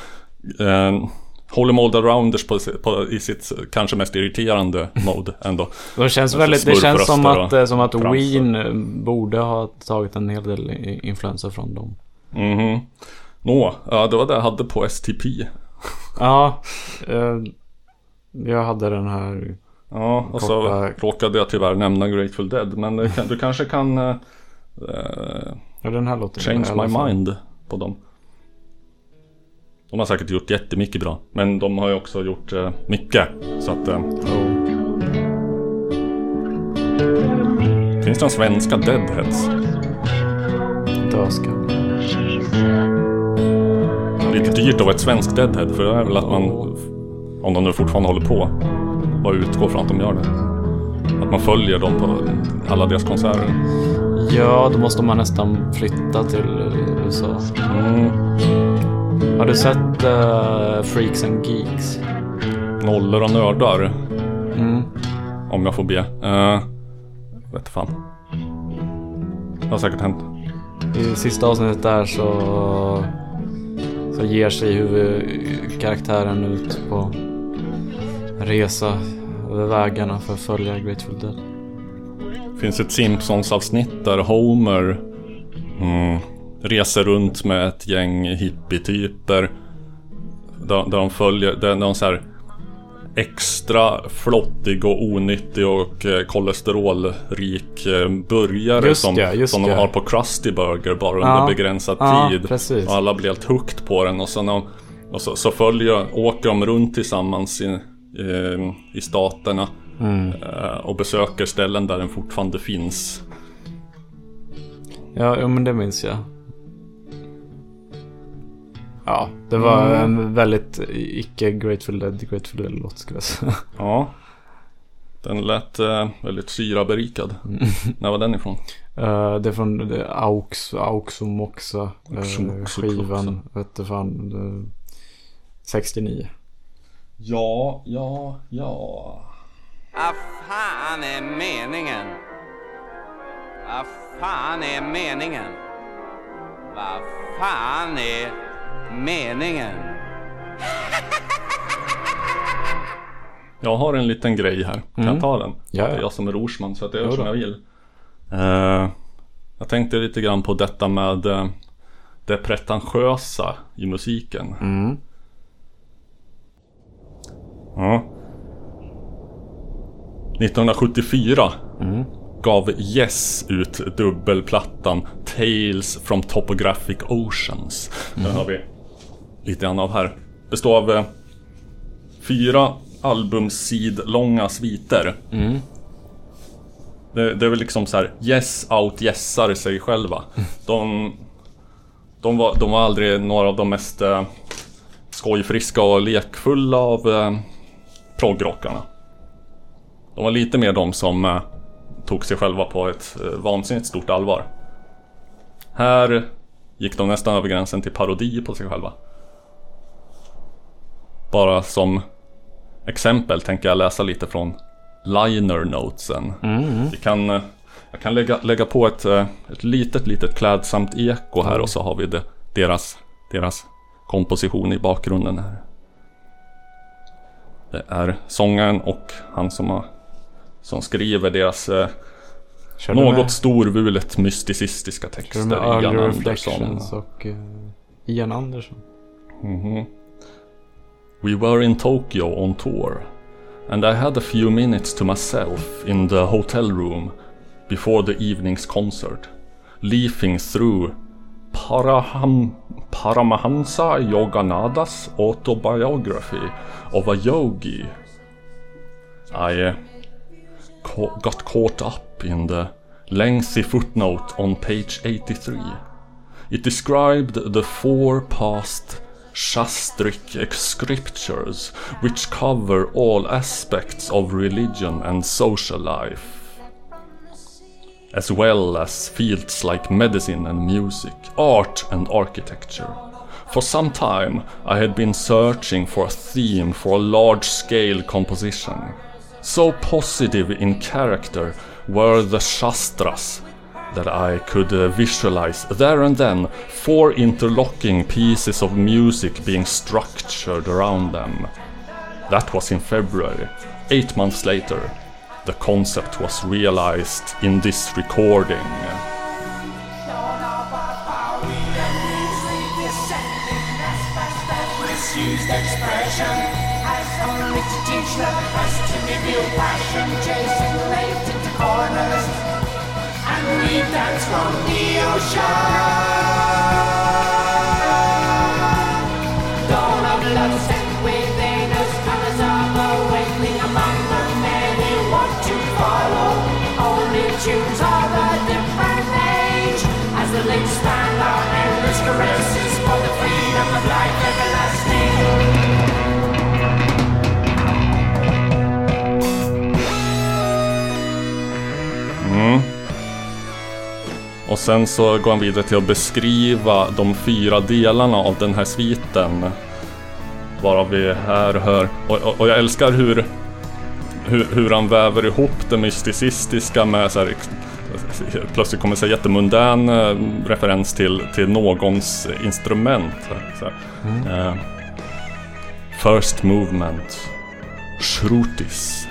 Uh, Holy Modal Rounders på, på, i sitt kanske mest irriterande mode ändå. Det känns, Alltså väldigt, det känns som att, eh, som att tramsar. Ween eh, borde ha tagit en hel del influenser från dem. Mhm. Nå, ja, det var det jag hade på STP. Ja, eh, jag hade den här... Ja, och så Korta- råkade jag tyvärr nämna Grateful Dead. Men du kanske kan eh, Ja, den här låter change my fall. mind på dem. De har säkert gjort jättemycket bra. Men de har ju också gjort eh, mycket. Så att... Eh, Finns det några svenska Deadheads? Dödskalle. Lite dyrt att vara ett svenskt Deadhead. För det är väl att man, om de nu fortfarande håller på, bara utgår från att de gör det. Att man följer dem på alla deras konserter. Ja, då måste man nästan flytta till USA. Mm. Har du sett eh, Freaks and Geeks? Nollor och nördar. Mm. Om jag får be. Uh, vet fan. Det har säkert hänt. I sista avsnittet där så, så ger sig huvudkaraktären ut på resa över vägarna för att följa Grateful Dead. finns ett Simpsons-avsnitt där Homer mm, reser runt med ett gäng hippietyper. Där, där de följer, där de så här extra flottig och onyttig och eh, kolesterolrik eh, burgare Just som, det, just som de det. har på Krusty Burger bara under Ja, begränsad ja, tid. precis. Och alla blir helt hooked på den och, sen, de- och så, så följer, åker de runt tillsammans i, i staterna Mm. eh, och besöker ställen där den fortfarande finns. Ja, men det minns jag. Ja, det var Mm. en väldigt icke Grateful Dead, Grateful Dead-låt skulle jag säga. Ja. Den lät eh, väldigt syraberikad. När var den ifrån? Eh, det är från det är Aux, och Moxa eh, skivan. Vet du fan. Det, 69. Ja, ja, ja. Vad fan är meningen? Vad fan är meningen? Vad fan är meningen? Jag har en liten grej här. Kan Mm. jag ta den? Ja, Det är ja. jag som är Rorsman så att jag gör som jag vill. Eh, jag tänkte lite grann på detta med eh, det pretentiösa i musiken. Mm. Ja. 1974 gav Yes ut dubbelplattan Tales from Topographic Oceans. Den har vi lite grann av här. Består av eh, fyra albumsidlånga sviter. Det, det är väl liksom så här Yes out yesar sig själva. De, de, var, de var aldrig några av de mest eh, skojfriska och lekfulla av eh, proggrockarna. De var lite mer de som eh, tog sig själva på ett eh, vansinnigt stort allvar. Här gick de nästan över gränsen till parodi på sig själva. Bara som exempel tänker jag läsa lite från liner notesen. Vi kan, eh, jag kan lägga, lägga på ett, eh, ett litet, litet klädsamt eko här och så har vi det, deras, deras komposition i bakgrunden här. Det är sångaren och han som, har, som skriver deras eh, något med- storvulet mysticistiska texter. med Early Ian Anderson. och uh, Ian Andersson. Mhm. We were in Tokyo on tour, and I had a few minutes to myself in the hotel room before the evening's concert, leafing through Paraham, Paramahansa Yoganathas autobiography of a yogi. I uh, got caught up in the lengthy footnote on page 83. It described the four past Shastric scriptures which cover all aspects of religion and social life, as well as fields like medicine and music, art and architecture. For some time, I had been searching for a theme for a large scale composition. So positive in character were the Shastras that I could uh, visualize there and then four interlocking pieces of music being structured around them. That was in February. Eight months later, the concept was realized in this recording. misused expression as only to teach the best to reveal passion, chasing late into corners, and we dance from the ocean. Och sen så går han vidare till att beskriva de fyra delarna av den här sviten. Varav vi här hör, och, och, och jag älskar hur, hur, hur han väver ihop det mysticistiska med så här, Plötsligt kommer här jättemundän eh, referens till, till någons instrument. Så här. Eh, first movement. Shrutis.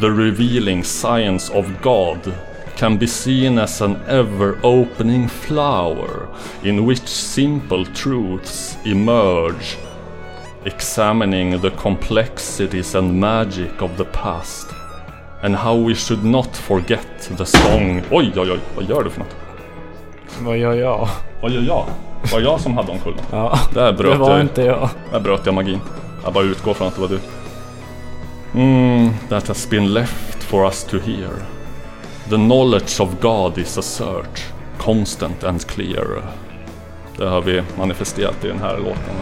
The revealing science of God can be seen as an ever opening flower in which simple truths emerge, examining the complexities and magic of the past, and how we should not forget the song. Oj, oj, oj, vad gör du för något? Vad gör jag? Vad gör jag? Var jag som hade omkull? Ja, Där bröt det var jag. inte jag. Där bröt jag magin. Jag bara utgår från att det var du. Mm, that has been left for us to hear. The knowledge of God is a search, constant and clear. Det har vi manifesterat i den här låten.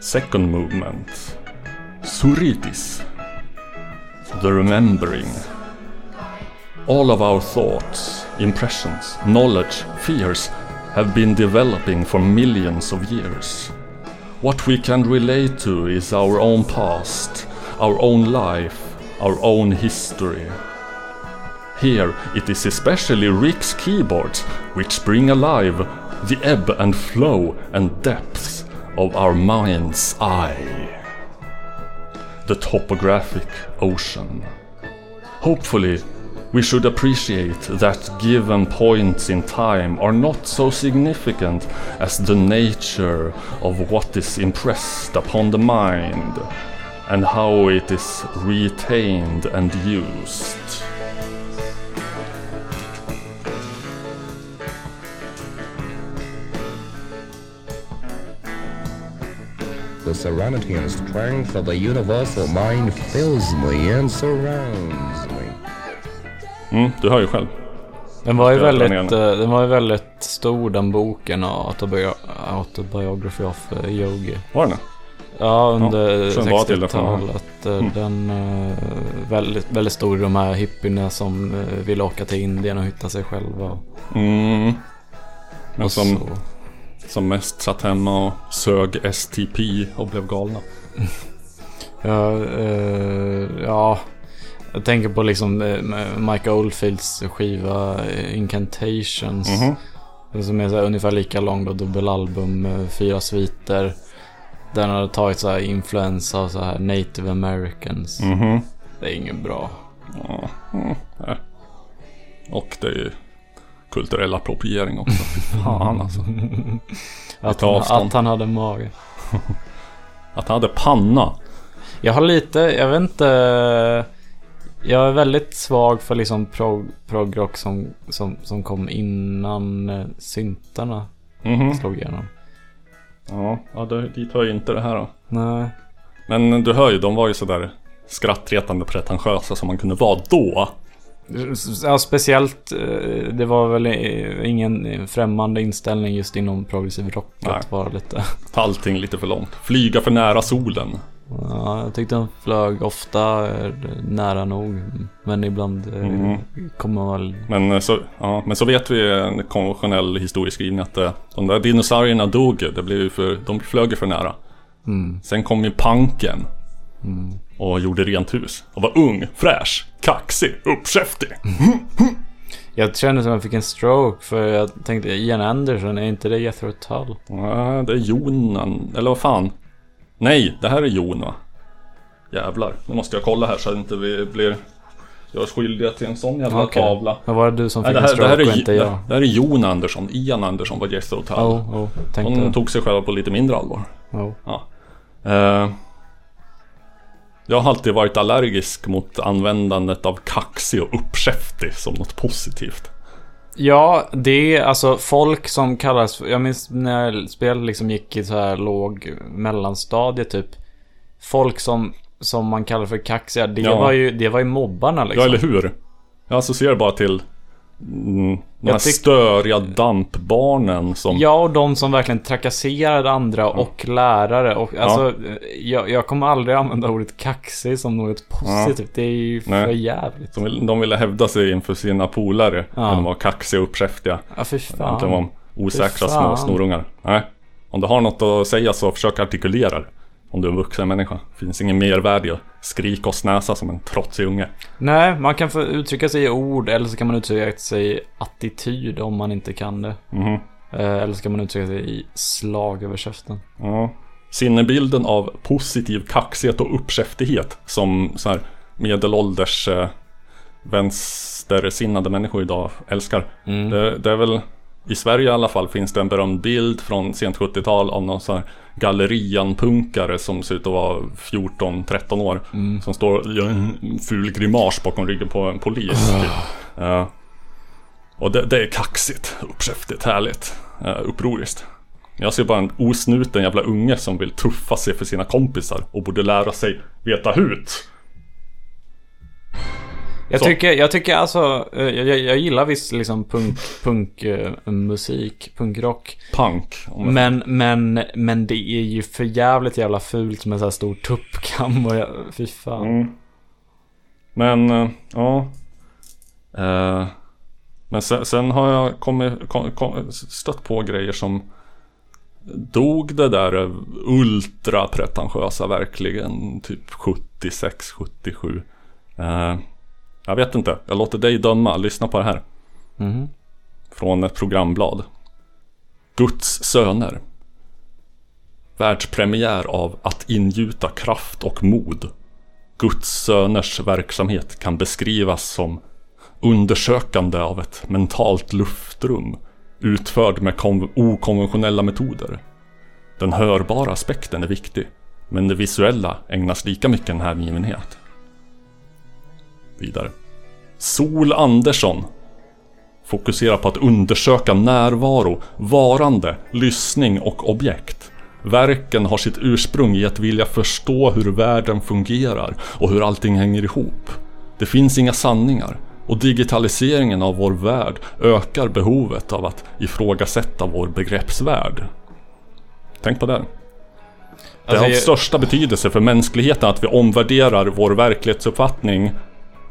Second movement. Suritis. The remembering. All of our thoughts, impressions, knowledge, fears have been developing for millions of years. What we can relate to is our own past, our own life, our own history. Here it is especially Rick's keyboards which bring alive the ebb and flow and depths of our mind's eye. The topographic ocean. Hopefully, We should appreciate that given points in time are not so significant as the nature of what is impressed upon the mind and how it is retained and used. The serenity and strength of the universal mind fills me and surrounds. Mm, du hör ju själv. Den var ju väldigt, eh, den var ju väldigt stor den boken, Autobi- Autobiography of eh, Yogi. Var den det? Ja, under Ja, sen var till det från- 60-talet. eh, Mm. Den väldigt, väldigt stor, de här hippierna som vill åka till Indien och hitta sig själva. Mm. Men Och som, så. som mest satt hemma och sög STP och blev galna. Ja, eh, ja, jag tänker på liksom eh, Mike Oldfields skiva eh, Incantations. Mhm. Som är så ungefär lika lång då, dubbelalbum, fyra sviter. Den har tagit så här influens av så här native americans. Mhm. Det är inget bra. Mm. Och det är ju kulturell appropriering också. Fan alltså. Att han, avstånd. att han hade mage. Att han hade panna. Jag har lite, jag vet inte. Jag är väldigt svag för liksom prog, progrock som, som, som kom innan eh, syntarna Mhm. slog igenom. Ja, ja det, dit hör ju inte det här då. Nej. Men du hör ju, de var ju sådär skrattretande pretentiösa som man kunde vara då. Ja, speciellt, eh, det var väl eh, ingen främmande inställning just inom progressiv rock att vara lite... Ta allting lite för långt. Flyga för nära solen. Ja, jag tyckte de flög ofta eh, nära nog. Men ibland eh, Mhm. kommer man väl... Men eh, så, ja, men så vet vi en konventionell historieskrivning att de där dinosaurierna dog. Det blev för, de flög ju för nära. Mm. Sen kom ju punken. Mm. Och gjorde rent hus. Och var ung, fräsch, kaxig, uppkäftig. Jag kände som jag fick en stroke för jag tänkte Ian Anderson, är inte det Jethro Tull? Ja, det är Jonan. Eller vad fan? Nej, det här är Jon va? Jävlar, nu måste jag kolla här så att inte vi blir... Jag är skyldiga till en sån jävla Okej. tavla. Men var det du som Nej, fick det en här, det här stroke är, och inte jag? det här är Jon Andersson. Ian Andersson var Jethro Tull. Oh, oh, Hon det. tog sig själv på lite mindre allvar. Oh. Ja. Eh, jag har alltid varit allergisk mot användandet av kaxig och uppkäftig som något positivt. Ja, det är alltså folk som kallas, jag minns när spelet liksom gick i så här låg mellanstadie typ. Folk som, som man kallar för kaxiga, det, Ja. var, ju, det var ju mobbarna liksom. Ja, eller hur? Jag associerar bara till mm, de här tyck- störiga dampbarnen som... Ja, och de som verkligen trakasserade andra och lärare. Och, alltså, jag, jag kommer aldrig använda ordet kaxig som något positivt. Det är ju för Nej. jävligt. De, vill, de ville hävda sig inför sina polare. Ja. De var kaxiga och uppkäftiga. Ja, fy fan. Egentligen var de osäkra små snorungar. Nej. Om du har något att säga så försök artikulera det. Om du är en vuxen människa. Finns ingen mervärde skrika och snäsa som en trotsig unge. Nej, man kan få uttrycka sig i ord eller så kan man uttrycka sig i attityd om man inte kan det. Eh, Eller så kan man uttrycka sig i slag över käften. Ja. Sinnebilden av positiv kaxighet och uppkäftighet som så här medelålders eh, vänstersinnade människor idag älskar. Mm. Det, det är väl i Sverige i alla fall finns det en berömd bild från sent 70-tal av någon sån här gallerianpunkare som ser ut att vara 14-13 år. Mm. Som står och gör en ful grimas bakom ryggen på en polis. Typ. Ja. Och det, det är kaxigt, uppkäftigt, härligt, uh, upproriskt. Jag ser bara en osnuten jävla unge som vill tuffa sig för sina kompisar och borde lära sig veta hut. Jag Så. tycker, jag tycker alltså, eh, jag, jag, gillar visst liksom punk, punk eh, punkrock. Punk. Men, men, men det är ju för jävligt jävla fult med så här stor tuppkam och jag, fy fan. Mm. Men, eh, ja. Eh, men sen, sen har jag kommit, kom, kom, stött på grejer som dog det där ultra pretentiösa verkligen typ 76, 77. Eh, jag vet inte, jag låter dig döma, lyssna på det här. Mhm. Från ett programblad. Guds söner. Världspremiär av Att ingjuta kraft och mod. Guds söners verksamhet kan beskrivas som undersökande av ett mentalt luftrum utförd med kon- okonventionella metoder. Den hörbara aspekten är viktig, men det visuella ägnas lika mycket en hängivenhet. Vidare. Sol Andersson fokuserar på att undersöka närvaro, varande, lyssning och objekt. Verken har sitt ursprung i att vilja förstå hur världen fungerar och hur allting hänger ihop. Det finns inga sanningar och digitaliseringen av vår värld ökar behovet av att ifrågasätta vår begreppsvärld. Tänk på det. Det Alltså, av jag- största betydelse för mänskligheten att vi omvärderar vår verklighetsuppfattning.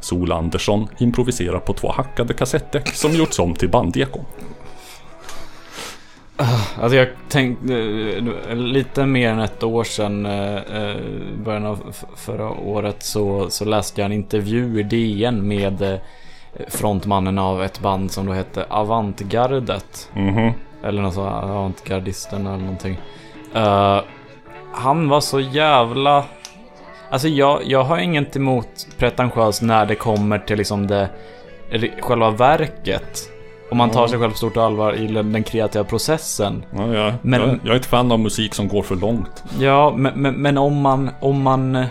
Sol Andersson improviserar på två hackade kassettdäck som gjorts om till bandekon. Alltså jag tänkte, eh, lite mer än ett år sedan, eh, eh, början av förra året, så, så läste jag en intervju i DN med eh, frontmannen av ett band som då hette Avantgardet. Mhm. Eller något så, Avantgardisten eller någonting. Eh, han var så jävla... Alltså jag, jag har inget emot pretentiös när det kommer till liksom det, själva verket. Om man tar Ja. sig själv på stort allvar i den kreativa processen. Ja, jag, Men- jag, jag är ett fan av musik som går för långt. Ja, men, men, men om man... Om man... eh,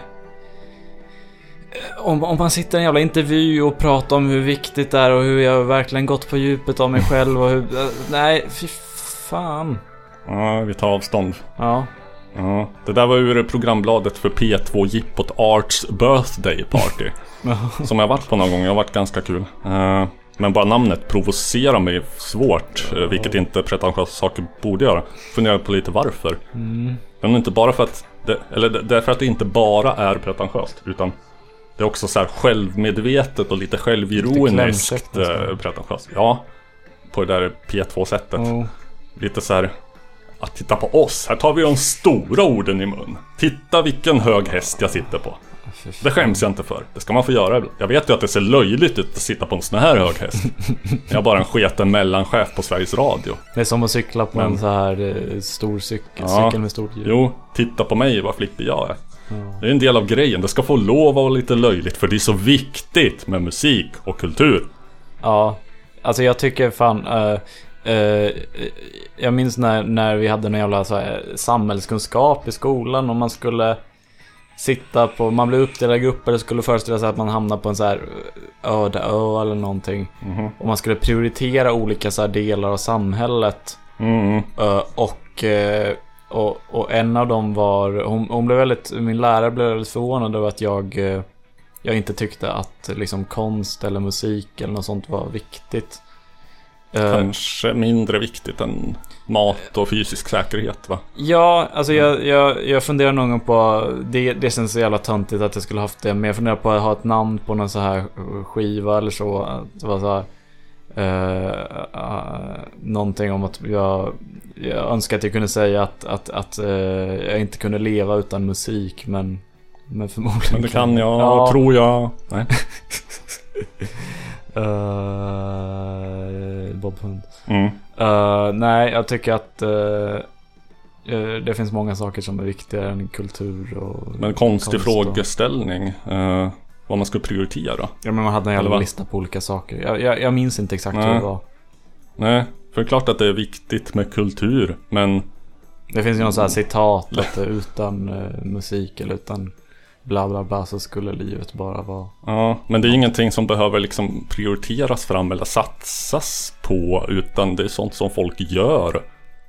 Om, om man sitter i en jävla intervju och pratar om hur viktigt det är och hur jag verkligen gått på djupet av mig själv och hur... eh, Nej, fy fan. Ja, vi tar avstånd. Ja. Ja, det där var ur programbladet för P2 Jippot Arts Birthday Party. som jag varit på någon gång, jag har varit ganska kul. Eh, Men bara namnet provocerar mig svårt, eh, vilket inte pretentiösa saker borde göra. Funderar på lite varför. Mm. Men inte bara för att det, eller det- därför att det inte bara är pretentiöst, utan det är också så här självmedvetet och lite självironiskt eh, pretentiöst. Ja, på det där P2-sättet. Oh. Lite så här att titta på oss, här tar vi de stora orden i mun. Titta vilken hög häst jag sitter på. Det skäms jag inte för. Det ska man få göra ibland. Jag vet ju att det ser löjligt ut att sitta på en sån här hög häst. Jag är bara en sketen mellanchef på Sveriges Radio. Det är som att cykla på Men- en så här eh, stor cykel, Ja. cykel med stort hjul. Jo, titta på mig vad flippig jag är. Det är en del av grejen. Det ska få lov att vara lite löjligt för det är så viktigt med musik och kultur. Ja, alltså jag tycker fan... eh, eh, jag minns när, när vi hade en jävla så här, samhällskunskap i skolan och man skulle sitta på... Man blev uppdelad i grupper och skulle föreställa sig att man hamnar på en så här öde ö eller någonting. Mhm. Och man skulle prioritera olika så delar av samhället. Mm. Eh, och, eh, och, och en av dem var... Hon, hon blev väldigt... Min lärare blev väldigt förvånad över att jag... eh, jag inte tyckte att liksom konst eller musik eller något sånt var viktigt. Eh, Kanske mindre viktigt än mat och fysisk säkerhet va? Ja, alltså jag, jag, jag funderar någon gång på, det, det känns så jävla töntigt att jag skulle haft det, men jag funderar på att ha ett namn på någon så här skiva eller så. Att det var så här, eh, eh, någonting om att jag, jag önskar att jag kunde säga att, att, att eh, jag inte kunde leva utan musik, men, men förmodligen Men det kan jag, tror jag. Nej. Uh, Bob Hund. Mm. Eh, nej, jag tycker att eh, det finns många saker som är viktigare än kultur och Men konstig konst och- frågeställning. vad man ska prioritera. Ja, men man hade en jävla lista på olika saker. Jag, jag, jag minns inte exakt Nej. vad det var. Nej, för det är klart att det är viktigt med kultur. Men Det finns ju någon sån här citat att utan musik eller utan bla bla bla så skulle livet bara vara... Ja, men det är ingenting som behöver liksom prioriteras fram eller satsas på utan det är sånt som folk gör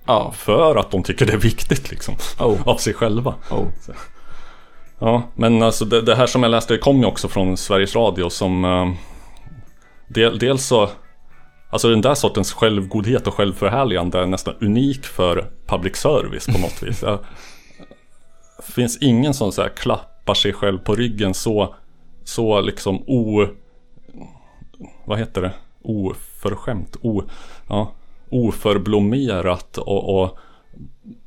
Ja. för att de tycker det är viktigt liksom Oh. av sig själva. Oh. Ja, men alltså det, det här som jag läste kom ju också från Sveriges Radio som eh, del, dels så Alltså den där sortens självgodhet och självförhärligande är nästan unik för public service på något vis. Det finns ingen som så här klappar sig själv på ryggen så, så liksom o... Vad heter det? Oförskämt? O, ja, oförblommerat och, och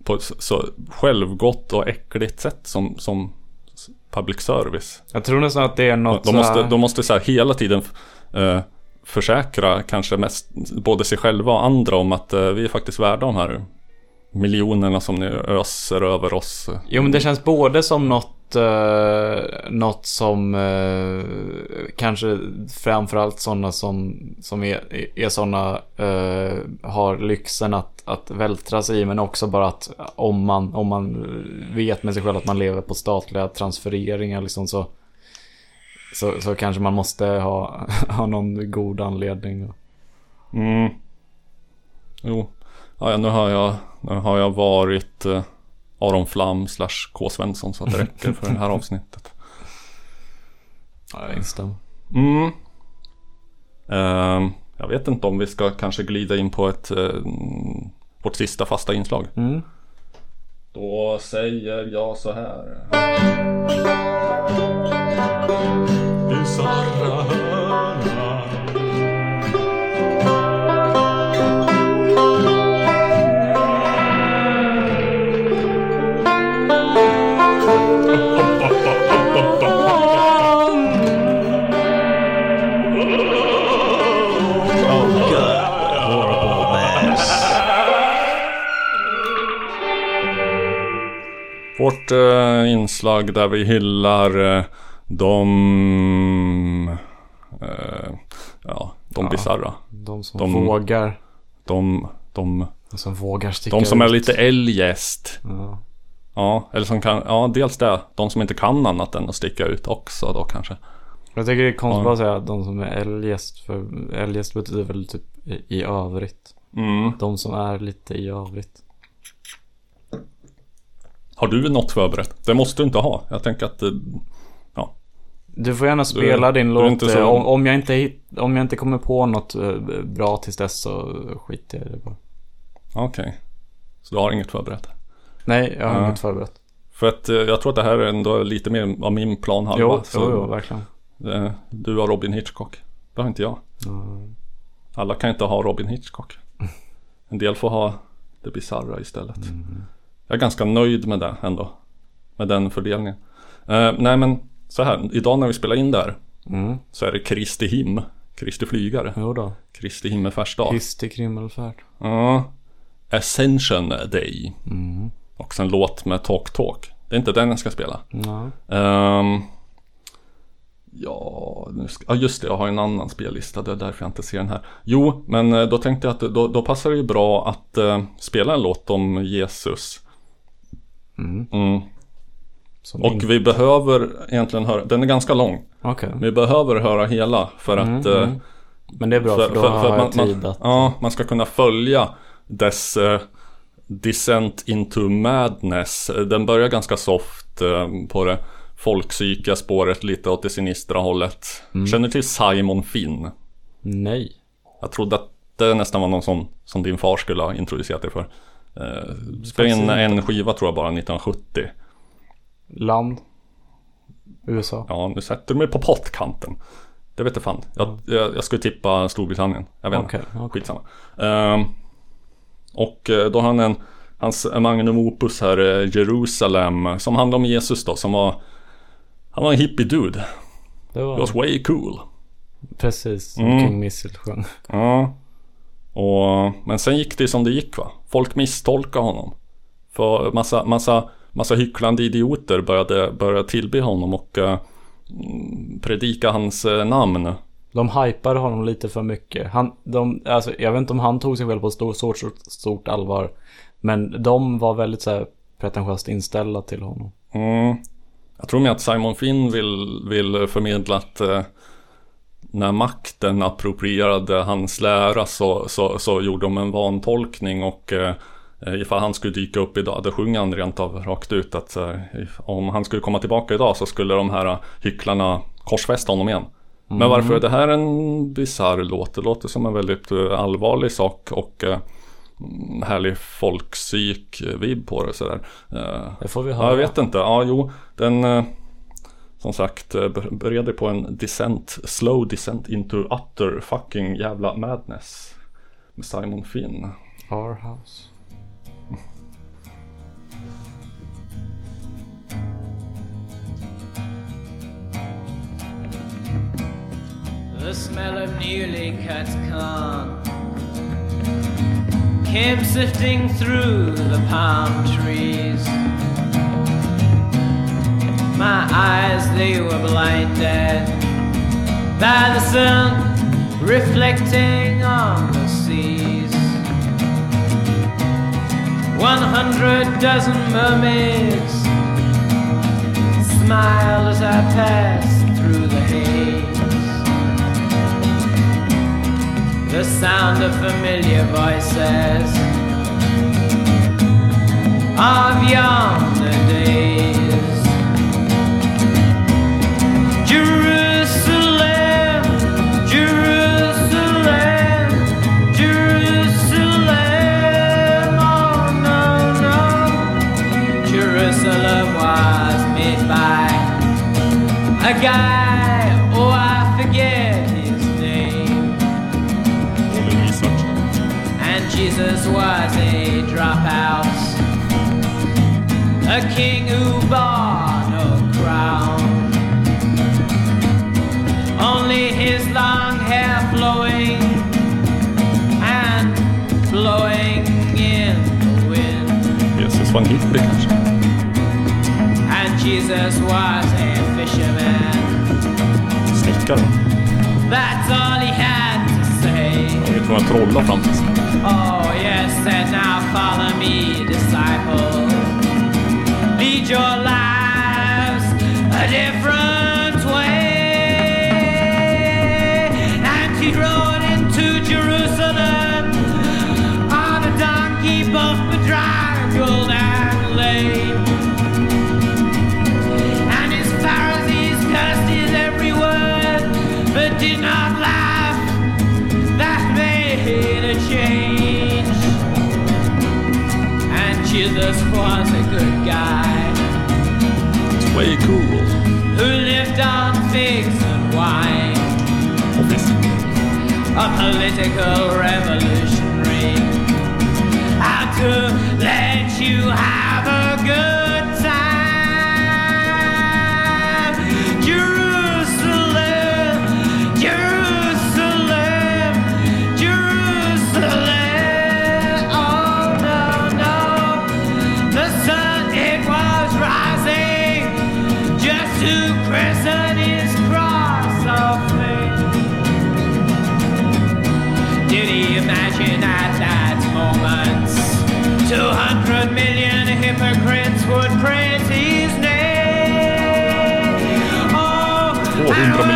på så självgott och äckligt sätt som, som public service. Jag tror nästan att det är något De måste, de måste så här hela tiden eh, försäkra kanske mest både sig själva och andra om att eh, vi är faktiskt värda de här miljonerna som ni öser över oss. Jo men det känns både som något eh, något som eh, kanske framförallt sådana som, som är, är sådana eh, har lyxen att, att vältra sig i men också bara att om man, om man vet med sig själv att man lever på statliga transfereringar liksom så så, så kanske man måste ha, ha någon god anledning. Mm. Jo. Ja, nu har jag, nu har jag varit eh, Aron Flam slash K. Svensson så att det räcker för det här avsnittet. Ja, jag instämmer. Mm. Ehm, jag vet inte om vi ska kanske glida in på ett eh, vårt sista fasta inslag. Mm. Då säger jag så här. Bisarra Vårt eh, inslag där vi hyllar eh, de... Eh, ja, de Ja, bisarra. De som vågar. De, de, De som vågar sticka de som är ut. lite eljest. Ja. Ja, eller som kan, ja dels det. De som inte kan annat än att sticka ut också då kanske. Jag tycker det är konstigt Ja. att säga att de som är eljest. För eljest betyder väl typ i, i övrigt. Mm. De som är lite i övrigt. Har du något förberett? Det måste du inte ha. Jag tänker att, eh, ja. Du får gärna spela Du- din låt. så- eh, Om, om, jag inte om jag inte kommer på något eh, bra tills dess så skiter jag i det bara. Okej. Så du har inget förberett? Nej, jag har Ja. inget förberett. För att jag tror att det här är ändå lite mer av min plan halva. Jo, så- jo, jo, verkligen. Du har Robin Hitchcock. Det har inte jag. Mm. Alla kan inte ha Robin Hitchcock. En del får ha det bisarra istället. Mm. Jag är ganska nöjd med det ändå. Med den fördelningen. Eh, nej men så här, idag när vi spelar in där Mm. så är det Kristi him. Kristi flygare. Jo då. Kristi himmelsfärdsdag. Kristi krimmelfärd. Ja. Ascension Day. Mm. Och en låt med Talk Talk. Det är inte den jag ska spela. Ja. Ehm, ja, nu ska, ja, just det. Jag har en annan spellista. Det är därför jag inte ser den här. Jo, men eh, då tänkte jag att då, då passar det ju bra att eh, spela en låt om Jesus. Mm. Mm. Som Och vi behöver egentligen höra, den är ganska lång. Okej. Vi behöver höra hela för Mm, att... eh, mm. Men det är bra för, då har jag man, tid man, att... Ja, man ska kunna följa dess eh, Descent into Madness. Den börjar ganska soft eh, på det folkpsykiska spåret, lite åt det sinistra hållet. Mm. Känner du till Simon Finn? Nej. Jag trodde att det nästan var någon sån som din far skulle ha introducerat dig för. Eh, spelade in en skiva tror jag bara 1970. Land. USA. Ja, nu sätter du mig på pottkanten. Det vet jag fan. Jag, jag, jag skulle tippa Storbritannien. Jag vet inte. okej. Skitsamma. Ehm, och eh, då har han en, hans magnum opus här, eh, Jerusalem, som handlar om Jesus då, som var, han var en hippie dude. Det var He was way cool. precis som Mm. King Missile sjöng. Ja. Och, men sen gick det som det gick va. Folk misstolkade honom. För massa, massa, massa hycklande idioter började, började tillbe honom och eh, mm, predika hans eh, namn. De hypade honom lite för mycket. Han, de, alltså, jag vet inte om han tog sig själv på stort, stort, stort, stort allvar. Men de var väldigt så här pretentiöst inställda till honom. Mm. Jag tror med att Simon Finn vill, vill förmedla att eh, när makten approprierade hans lära så, så, så gjorde de en vantolkning och eh, ifall han skulle dyka upp idag, det sjunger han rent av rakt ut att eh, om han skulle komma tillbaka idag så skulle de här hycklarna korsfästa honom igen. Men Mm. varför är det här en bisarr låt? Det låter som en väldigt eh, allvarlig sak och eh, mm, härlig folkpsyk-vibb på det sådär. Eh, Det får vi Ja, höra. jag vet inte. Ja, jo, den eh, som sagt eh, ber- på en descent, slow descent into utter fucking jävla madness. Med Simon Finn. Our house. The smell of newly cut corn came sifting through the palm trees. My eyes, they were blinded by the sun reflecting on the seas. One hundred dozen mermaids smiled as I passed through the haze. The sound of familiar voices of yonder days. Guy, oh I forget his name. And Jesus was a dropout, a king who bore no crown. Only his long hair flowing and blowing in the wind. Jesus var en hippie kanske. And Jesus was a fisherman. Snickare. That's all he had to say. Jag vet vad trollar fram till sig. Oh, yes, and now follow me, disciples. Lead your lives a different way. And he rode into Jerusalem on a donkey, both bedraggled and lame. Did not laugh. That made a change. And Jesus was a good guy It's way cool. who lived on figs and wine. A political revolutionary. How to let you have a good Oh, 200 and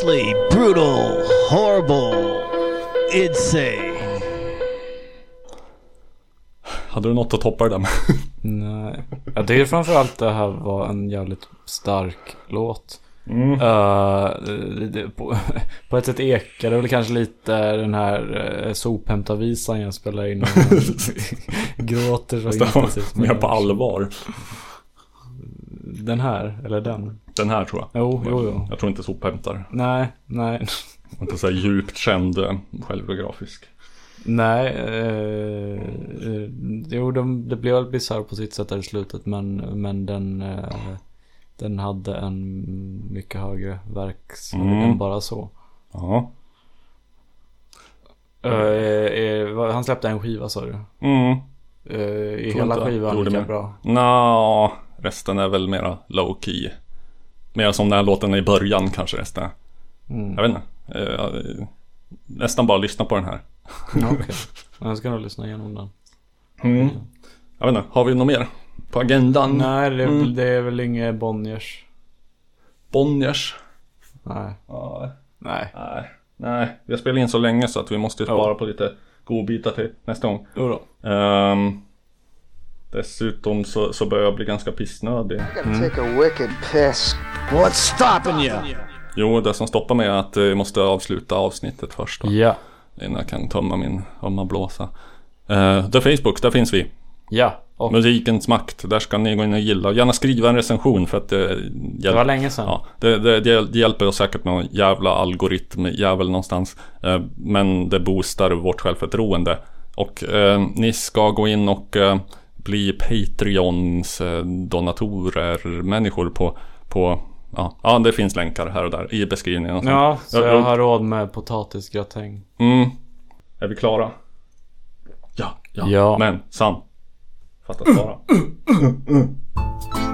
is ghastly, brutal, horrible, insane. Hade du något att toppa det där med? Nej. Jag tycker framförallt det här var en jävligt stark låt. Mm. Eh, det, det, på, på ett sätt ekar det väl kanske lite den här uh, sophämtarvisan jag spelar in. Gråter så intensivt. mer på allvar. Den här, eller den? Den här tror jag. Jo, jo, jo. Jag tror inte sophämtar. Nej, nej. Inte så här djupt känd eh, självbiografisk. Nej, eh, eh, jo de, det blev väl bisarr på sitt sätt där i slutet men, men den, eh, den hade en mycket högre verkshöjd Mm. än bara så. Ja. Eh, eh, han släppte en skiva sa du? Mm. Eh, är hela skivan lika bra? Nå, resten är väl mera low key. Mer som den här låten i början kanske är. Mm. Jag vet inte. Eh, jag- nästan bara lyssna på den här. Okej, jag ska nog lyssna igenom den. Mm. Jag vet inte, har vi något mer på agendan? Nej, det, är Mm. väl- det är väl inget Bonniers. Bonniers? Nej. Ja. Nej. Nej. Nej, vi har spelat in så länge så att vi måste spara på lite godbitar till nästa gång. Jo då. Ehm, dessutom så, så börjar jag bli ganska pissnödig. Gotta take a wicked piss. What's stopping you? Jo, det som stoppar mig är att eh, jag måste avsluta avsnittet först. Då, Ja. Innan jag kan tömma min ömma blåsa. Uh, The Facebook, där finns vi. Ja. Och Musikens makt, där ska ni gå in och gilla. Gärna skriva en recension för att det hjälper. det var länge sedan. Ja, det, det, det det hjälper oss säkert någon jävla algoritmjävel någonstans. Eh, Men det boostar vårt självförtroende. Och eh, ni ska gå in och eh, bli Patreons eh, donatorer, människor på, på ja, ja, det finns länkar här och där i beskrivningen. och sånt. Ja, så Ja, jag ja. har råd med potatisgratäng. Mm. Är vi klara? Ja, ja. Ja. Men Sam. Fattas bara.